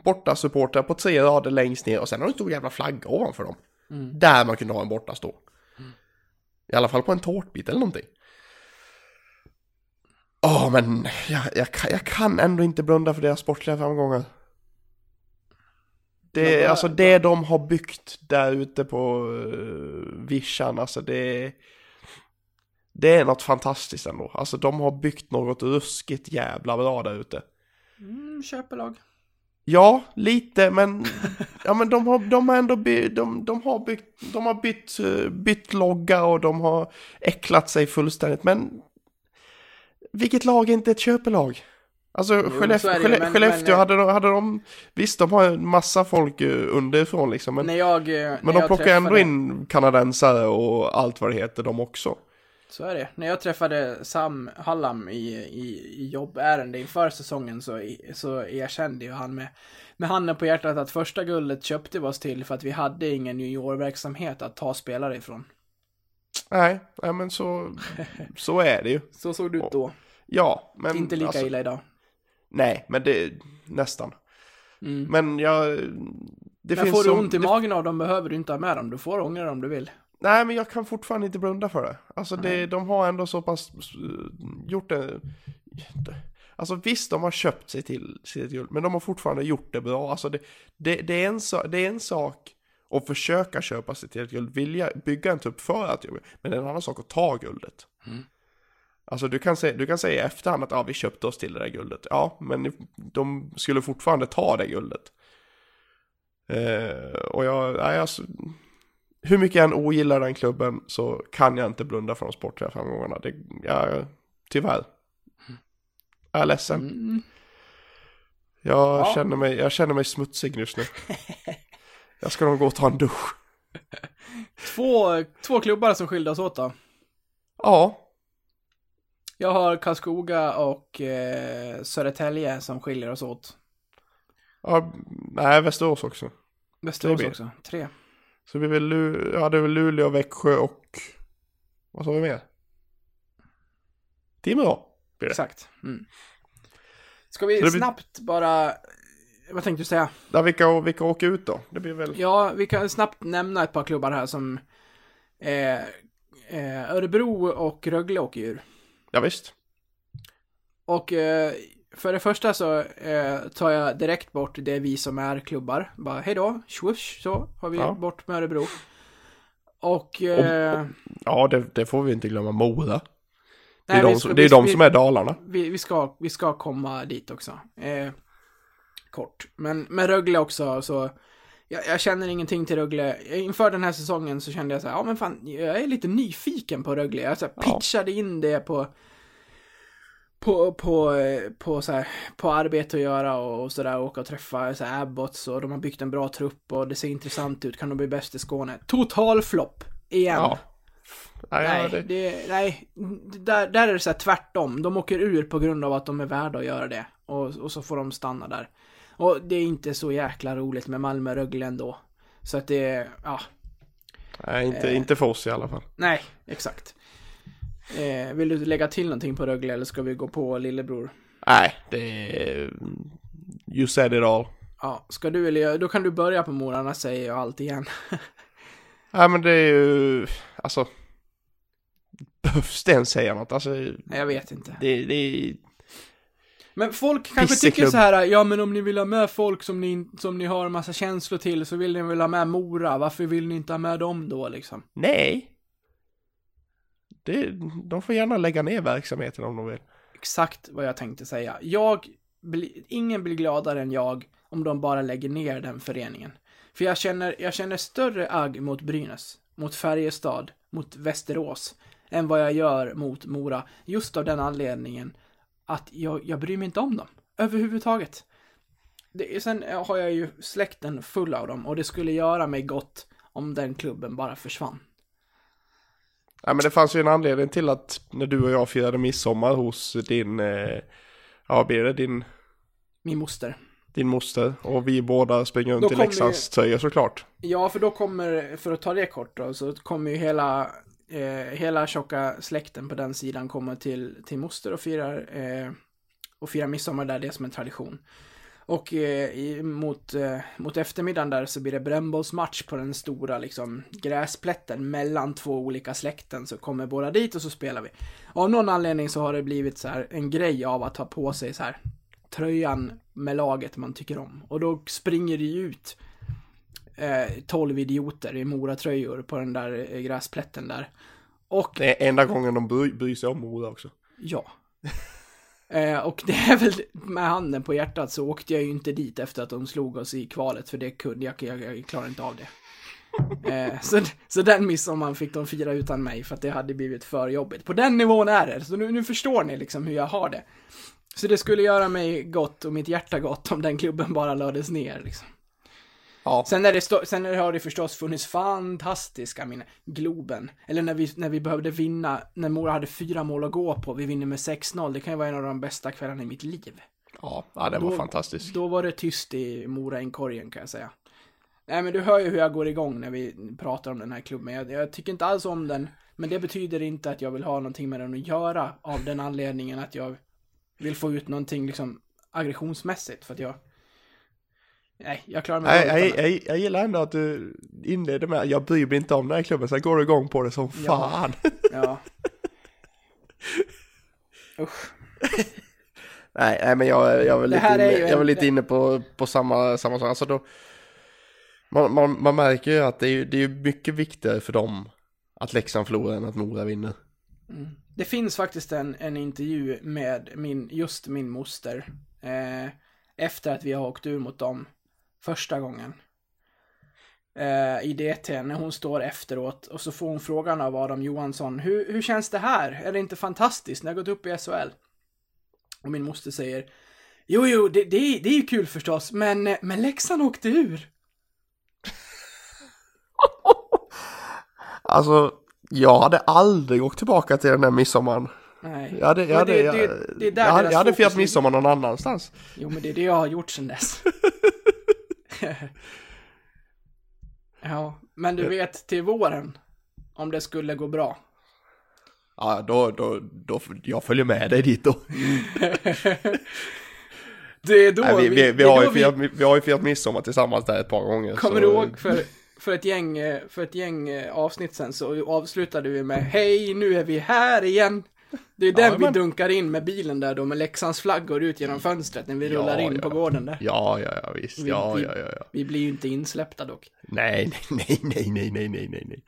borta supportrar på tre rader längst ner och sen har det en stor jävla flagga ovanför dem. Mm. Där man kunde ha en borta stå. I alla fall på en tårtbit eller någonting. Åh, men jag, jag, kan- jag kan ändå inte blunda för deras sportliga framgångar. Det, Ja, alltså det de har byggt där ute på uh, vischan, alltså det det är något fantastiskt ändå. Alltså de har byggt något ruskigt jävla bra där ute. Mm, köpelag. Ja, lite, men, ja, men de, har, de har ändå by, de, de har byggt, de har bytt, eh, bytt logga och de har äcklat sig fullständigt. Men vilket lag är inte ett köpelag? Alltså så Skellefteå, det ju, Skelle- men- Skellefteå men- hade, de, hade de, visst de har en massa folk eh, underifrån liksom, men, när jag, eh, när men de plockar ändå in kanadensare och allt vad det heter de också. Så är det. När jag träffade Sam Hallam i, i, i jobbärende inför säsongen så, så erkände ju han med, med handen på hjärtat att första guldet köpte vi oss till för att vi hade ingen juniorverksamhet att ta spelare ifrån. Nej, nej men så, så är det ju. Så såg det ut då. Ja, men Inte lika alltså, illa idag. Nej, men det, nästan. Mm. Men jag... Det Men finns får du ont i det- magen av dem behöver du inte ha med dem. Du får ångra dem om du vill. Nej, men jag kan fortfarande inte blunda för det. Alltså det, de har ändå så pass eh, gjort det... Alltså visst, de har köpt sig till sitt guld, men de har fortfarande gjort det bra. Alltså det, det, det, är, en det är en sak att försöka köpa sig till ett guld, vilja bygga en trupp för att göra men det är en annan sak att ta guldet. Alltså du kan, säga, du kan säga i efterhand att ja, vi köpte oss till det där guldet. Ja, men de skulle fortfarande ta det guldet. Eh, och jag, nej, alltså, hur mycket jag än ogillar den klubben så kan jag inte blunda för de sportliga framgångarna. Det, jag, tyvärr. Jag är ledsen. Mm. Jag, Ja. känner mig, jag känner mig smutsig just nu. Jag ska nog gå och ta en dusch. Två, två klubbar som skilde oss åt då. Ja, Jag har Karlskoga och eh, Södertälje som skiljer oss åt. ja nej, Västerås också. Västerås också. Tre. Så vi vill Lu, ja, det är väl Luleå, Växjö och vad sa vi mer? Timrå. Exakt. Mm. Ska vi blir- snabbt bara... Vad tänkte du säga? Ja, vilka, vilka åker ut då? Det blir väl... Ja, vi kan snabbt nämna ett par klubbar här som... Eh, eh, Örebro och Rögle åker ur. Ja, visst. Och eh, för det första så eh, tar jag direkt bort det vi som är klubbar. Bara hej då, swoosh, så har vi Ja. bort med Örebro. Och... eh, Ja, det, det får vi inte glömma. Mora. Det nej, är, de, vi ska- som, det är vi- de vi- som är Dalarna. Vi, vi, ska, vi ska komma dit också. Eh, kort. Men med Rögle också så... Jag, jag känner ingenting till Rögle. Inför den här säsongen så kände jag så här, ja men fan, jag är lite nyfiken på Rögle. Jag så här, Ja. pitchade in det på... På, på, eh, på, så här, på arbete att göra och, och sådär, åka och träffa så här, Abbots och de har byggt en bra trupp och det ser intressant ut, kan de bli bäst i Skåne? Total flopp! Igen! Ja. Nej, det, det, nej där, där är det så här tvärtom. De åker ur på grund av att de är värda att göra det. Och, och så får de stanna där. Och det är inte så jäkla roligt med Malmö-Rögle ändå. Så att det, ja, nej inte, Eh. inte för oss i alla fall. nej, exakt. Eh, vill du lägga till någonting på Rögle eller ska vi gå på lillebror? Nej, det är... You said it all. Ja, ska du eller jag, då kan du börja på Mora, annars säger jag allt igen. Nej, men det är ju... Alltså... Behövs det ens säga något? Alltså, Nej, jag vet inte. det, det är... Men folk kanske Pisseklubb. tycker så här, ja men om ni vill ha med folk som ni, som ni har en massa känslor till så vill ni väl ha med Mora, varför vill ni inte ha med dem då liksom? Nej. Det, de får gärna lägga ner verksamheten om de vill. Exakt vad jag tänkte säga. Jag, bli, ingen blir gladare än jag om de bara lägger ner den föreningen. För jag känner, jag känner större agg mot Brynäs, mot Färjestad, mot Västerås, än vad jag gör mot Mora. Just av den anledningen att jag, jag bryr mig inte om dem. Överhuvudtaget. Det, sen har jag ju släkten full av dem och det skulle göra mig gott om den klubben bara försvann. Ja, men det fanns ju en anledning till att när du och jag firade midsommar hos din... Eh, ja, blir det din, Min moster. din moster? Och vi båda springer runt i Leksands tröjor såklart. Ja, för då kommer, för att ta det kort då, så kommer ju hela, eh, hela tjocka släkten på den sidan kommer till, till moster och firar, eh, och firar midsommar där, det är som en tradition. Och eh, i, mot, eh, mot eftermiddagen där så blir det brännbollsmatch på den stora liksom gräsplätten mellan två olika släkten så kommer båda dit och så spelar vi. Av någon anledning så har det blivit så här en grej av att ha på sig så här tröjan med laget man tycker om. Och då springer det ju ut eh, 12 idioter i Mora-tröjor på den där eh, gräsplätten där. Och Det är enda gången de bry, bryr sig om Mora också. ja. Eh, och det är väl med handen på hjärtat så åkte jag ju inte dit efter att de slog oss i kvalet för det kunde jag, jag, jag klarar inte av det. Eh, så, så den midsommaren fick de fira utan mig för att det hade blivit för jobbigt. På den nivån är det, så nu, nu förstår ni liksom hur jag har det. Så det skulle göra mig gott och mitt hjärta gott om den klubben bara lades ner liksom. Ja. Sen, är det stå- sen har det förstås funnits fantastiska minnen. Globen. Eller när vi, när vi behövde vinna, när Mora hade fyra mål att gå på, vi vinner med 6-0. Det kan ju vara en av de bästa kvällarna i mitt liv. Ja, ja det var Då- fantastiskt. Då var det tyst i Mora-inkorgen kan jag säga. Nej men du hör ju hur jag går igång när vi pratar om den här klubben. Jag, jag tycker inte alls om den, men det betyder inte att jag vill ha någonting med den att göra av den anledningen att jag vill få ut någonting liksom aggressionsmässigt för att jag... Nej, jag klarar mig jag, den. jag, jag gillar ändå att du inledde med jag bryr mig inte om den här klubben, sen går du igång på det som Ja. fan. Ja. Usch. Nej, nej men jag, jag, Det lite inne, jag en- väl lite inne på, på samma, samma sak. Alltså då, man, man, man märker ju att det är, det är mycket viktigare för dem att Leksand förlorar än att Mora vinner. Det finns faktiskt en, en intervju med min, just min moster. Eh, efter att vi har åkt ur mot dem första gången. Eh, I DT, när hon står efteråt och så får hon frågan av Adam Johansson. Hur, hur känns det här? Är det inte fantastiskt? Ni har gått upp i SHL. Och min moster säger. Jo, jo, det, det, är- det är ju kul förstås, men, men Leksand åkte ur. Alltså, jag hade aldrig åkt tillbaka till den där midsommaren. Nej. Jag hade, jag hade, det- jag, det- det jag jag hade firat midsommar någon annanstans. Jo, men det är det jag har gjort sedan dess. ja, men du vet till våren, om det skulle gå bra. Ja, då, då, då, jag följer med dig dit då. Det är då Nej, vi, vi, vi, är har ju firat, vi har ju firat midsommar tillsammans där ett par gånger. Kommer så- du ihåg för, för ett gäng, eh, för ett gäng eh, avsnitt sen så avslutade vi med Hej, nu är vi här igen. Det är den Ja, vi men- dunkar in med bilen där då, med Leksands flaggor ut genom fönstret när vi Ja, rullar in ja. på gården där. Ja, ja, ja, visst. Vi- Ja, vi- ja, ja, ja. Vi blir ju inte insläppta dock. Nej, nej, nej, nej, nej, nej, nej, nej.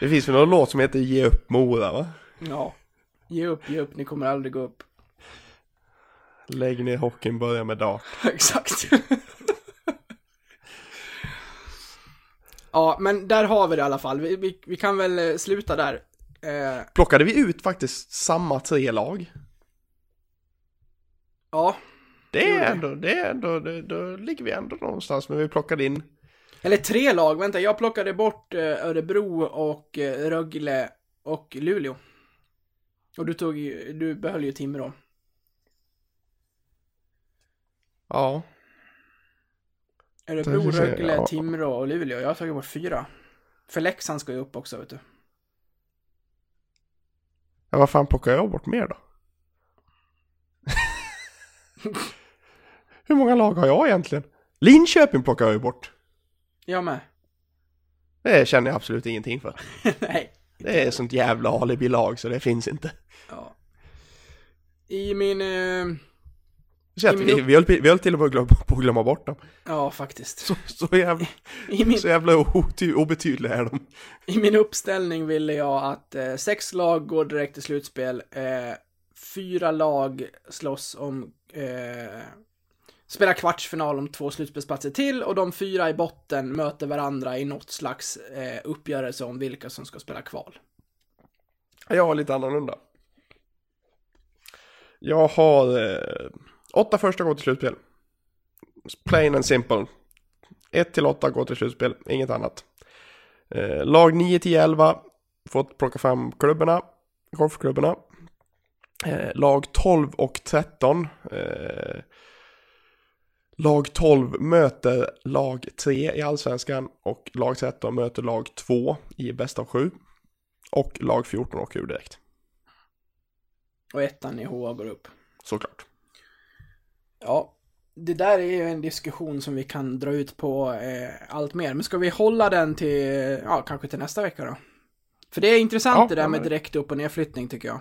Det finns väl någon låt som heter Ge upp Mora, va? Ja. Ge upp, ge upp, ni kommer aldrig gå upp. Lägg ner hockeyn, börja med dart. Exakt. ja, men där har vi det i alla fall. Vi, vi, vi kan väl eh, sluta där. Eh, Plockade vi ut faktiskt samma tre lag? ja, Det är ändå, det är ändå, det, då ligger vi ändå någonstans, men vi plockade in eller tre lag. Vänta, jag plockade bort eh, Örebro och eh, Rögle och Luleå. Och du tog ju- du behöll ju Timrå. Ja, Örebro, Rögle, ja. Timrå och Luleå. Jag har tagit bort fyra. För Leksand ska ju upp också, vet du. Ja vad fan plockar jag bort mer då? Hur många lag har jag egentligen? Linköping plockar jag ju bort. Jag med. Det känner jag absolut ingenting för. Nej. Det är sånt jävla alibi-lag så det finns inte. Ja. I min... Eh, Så att I vi, vi, höll, vi höll till och med glömma, på att glömma bort dem. ja, faktiskt. Så, så jävla, I min, så jävla oty, obetydliga är de. I min uppställning ville jag att eh, sex lag går direkt till slutspel. Eh, fyra lag slåss om... Eh, spelar kvartsfinal om två slutspelsplatser till och de fyra i botten möter varandra i något slags eh, uppgörelse om vilka som ska spela kval. Jag har lite annorlunda. Jag har eh, åtta första går till slutspel. Plain and simple. 1 till 8 går till slutspel, inget annat. Eh, lag 9 till 11 fått plocka fram klubborna, golfklubborna. Eh, lag 12 och 13. Eh, lag 12 möter lag 3 i allsvenskan och lag 13 möter lag 2 i bästa av 7. Och lag 14 åker ur direkt. Och ettan i HA går upp. Såklart. Ja, det där är ju en diskussion som vi kan dra ut på eh, allt mer. Men ska vi hålla den till, ja, kanske till nästa vecka då? För det är intressant Ja, det där med men- direkt upp och nedflyttning tycker jag.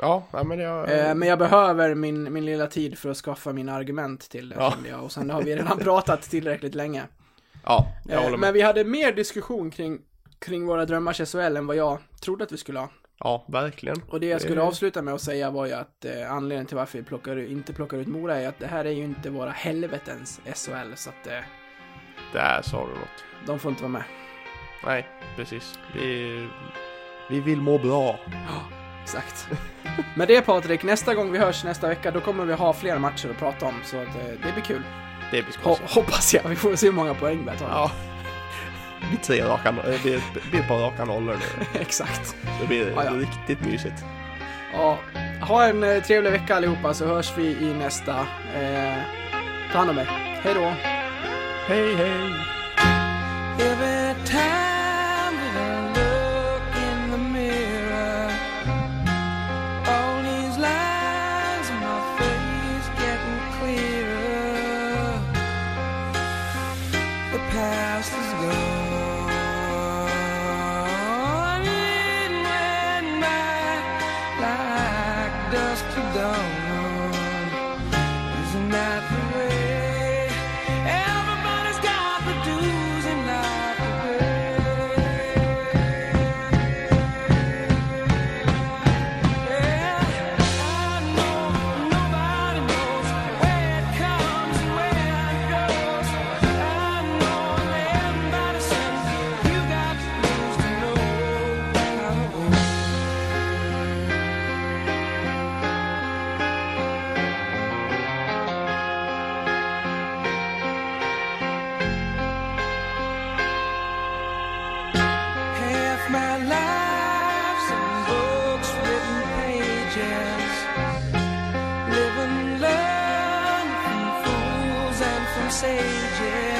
Ja, men jag... Eh, men jag behöver min, min lilla tid för att skaffa mina argument till det, Ja. jag. Och sen har vi redan pratat tillräckligt länge. Ja, jag Eh, håller men med. vi hade mer diskussion kring, kring våra drömmars SHL än vad jag trodde att vi skulle ha. Ja, verkligen. Och det jag skulle Det- avsluta med att säga var ju att eh, anledningen till varför vi plockar, inte plockar ut Mora är att det här är ju inte våra helvetens SHL, så att eh, Där sa du något. de får inte vara med. Nej, precis. Vi, vi vill må bra. Exakt. Med det Patrik, nästa gång vi hörs nästa vecka, då kommer vi ha fler matcher att prata om, så att eh, det blir kul. Det blir Ho- skoj. hoppas jag, vi får se hur många poäng vi tar. Ja. Det blir tre raka, eh, det blir, ett par raka nollor nu. Exakt. Det blir Ja, ja. riktigt mysigt. Ja, ha en eh, trevlig vecka allihopa, så hörs vi i nästa. Eh, ta hand om er. Hej då! Hej, hej! Sages.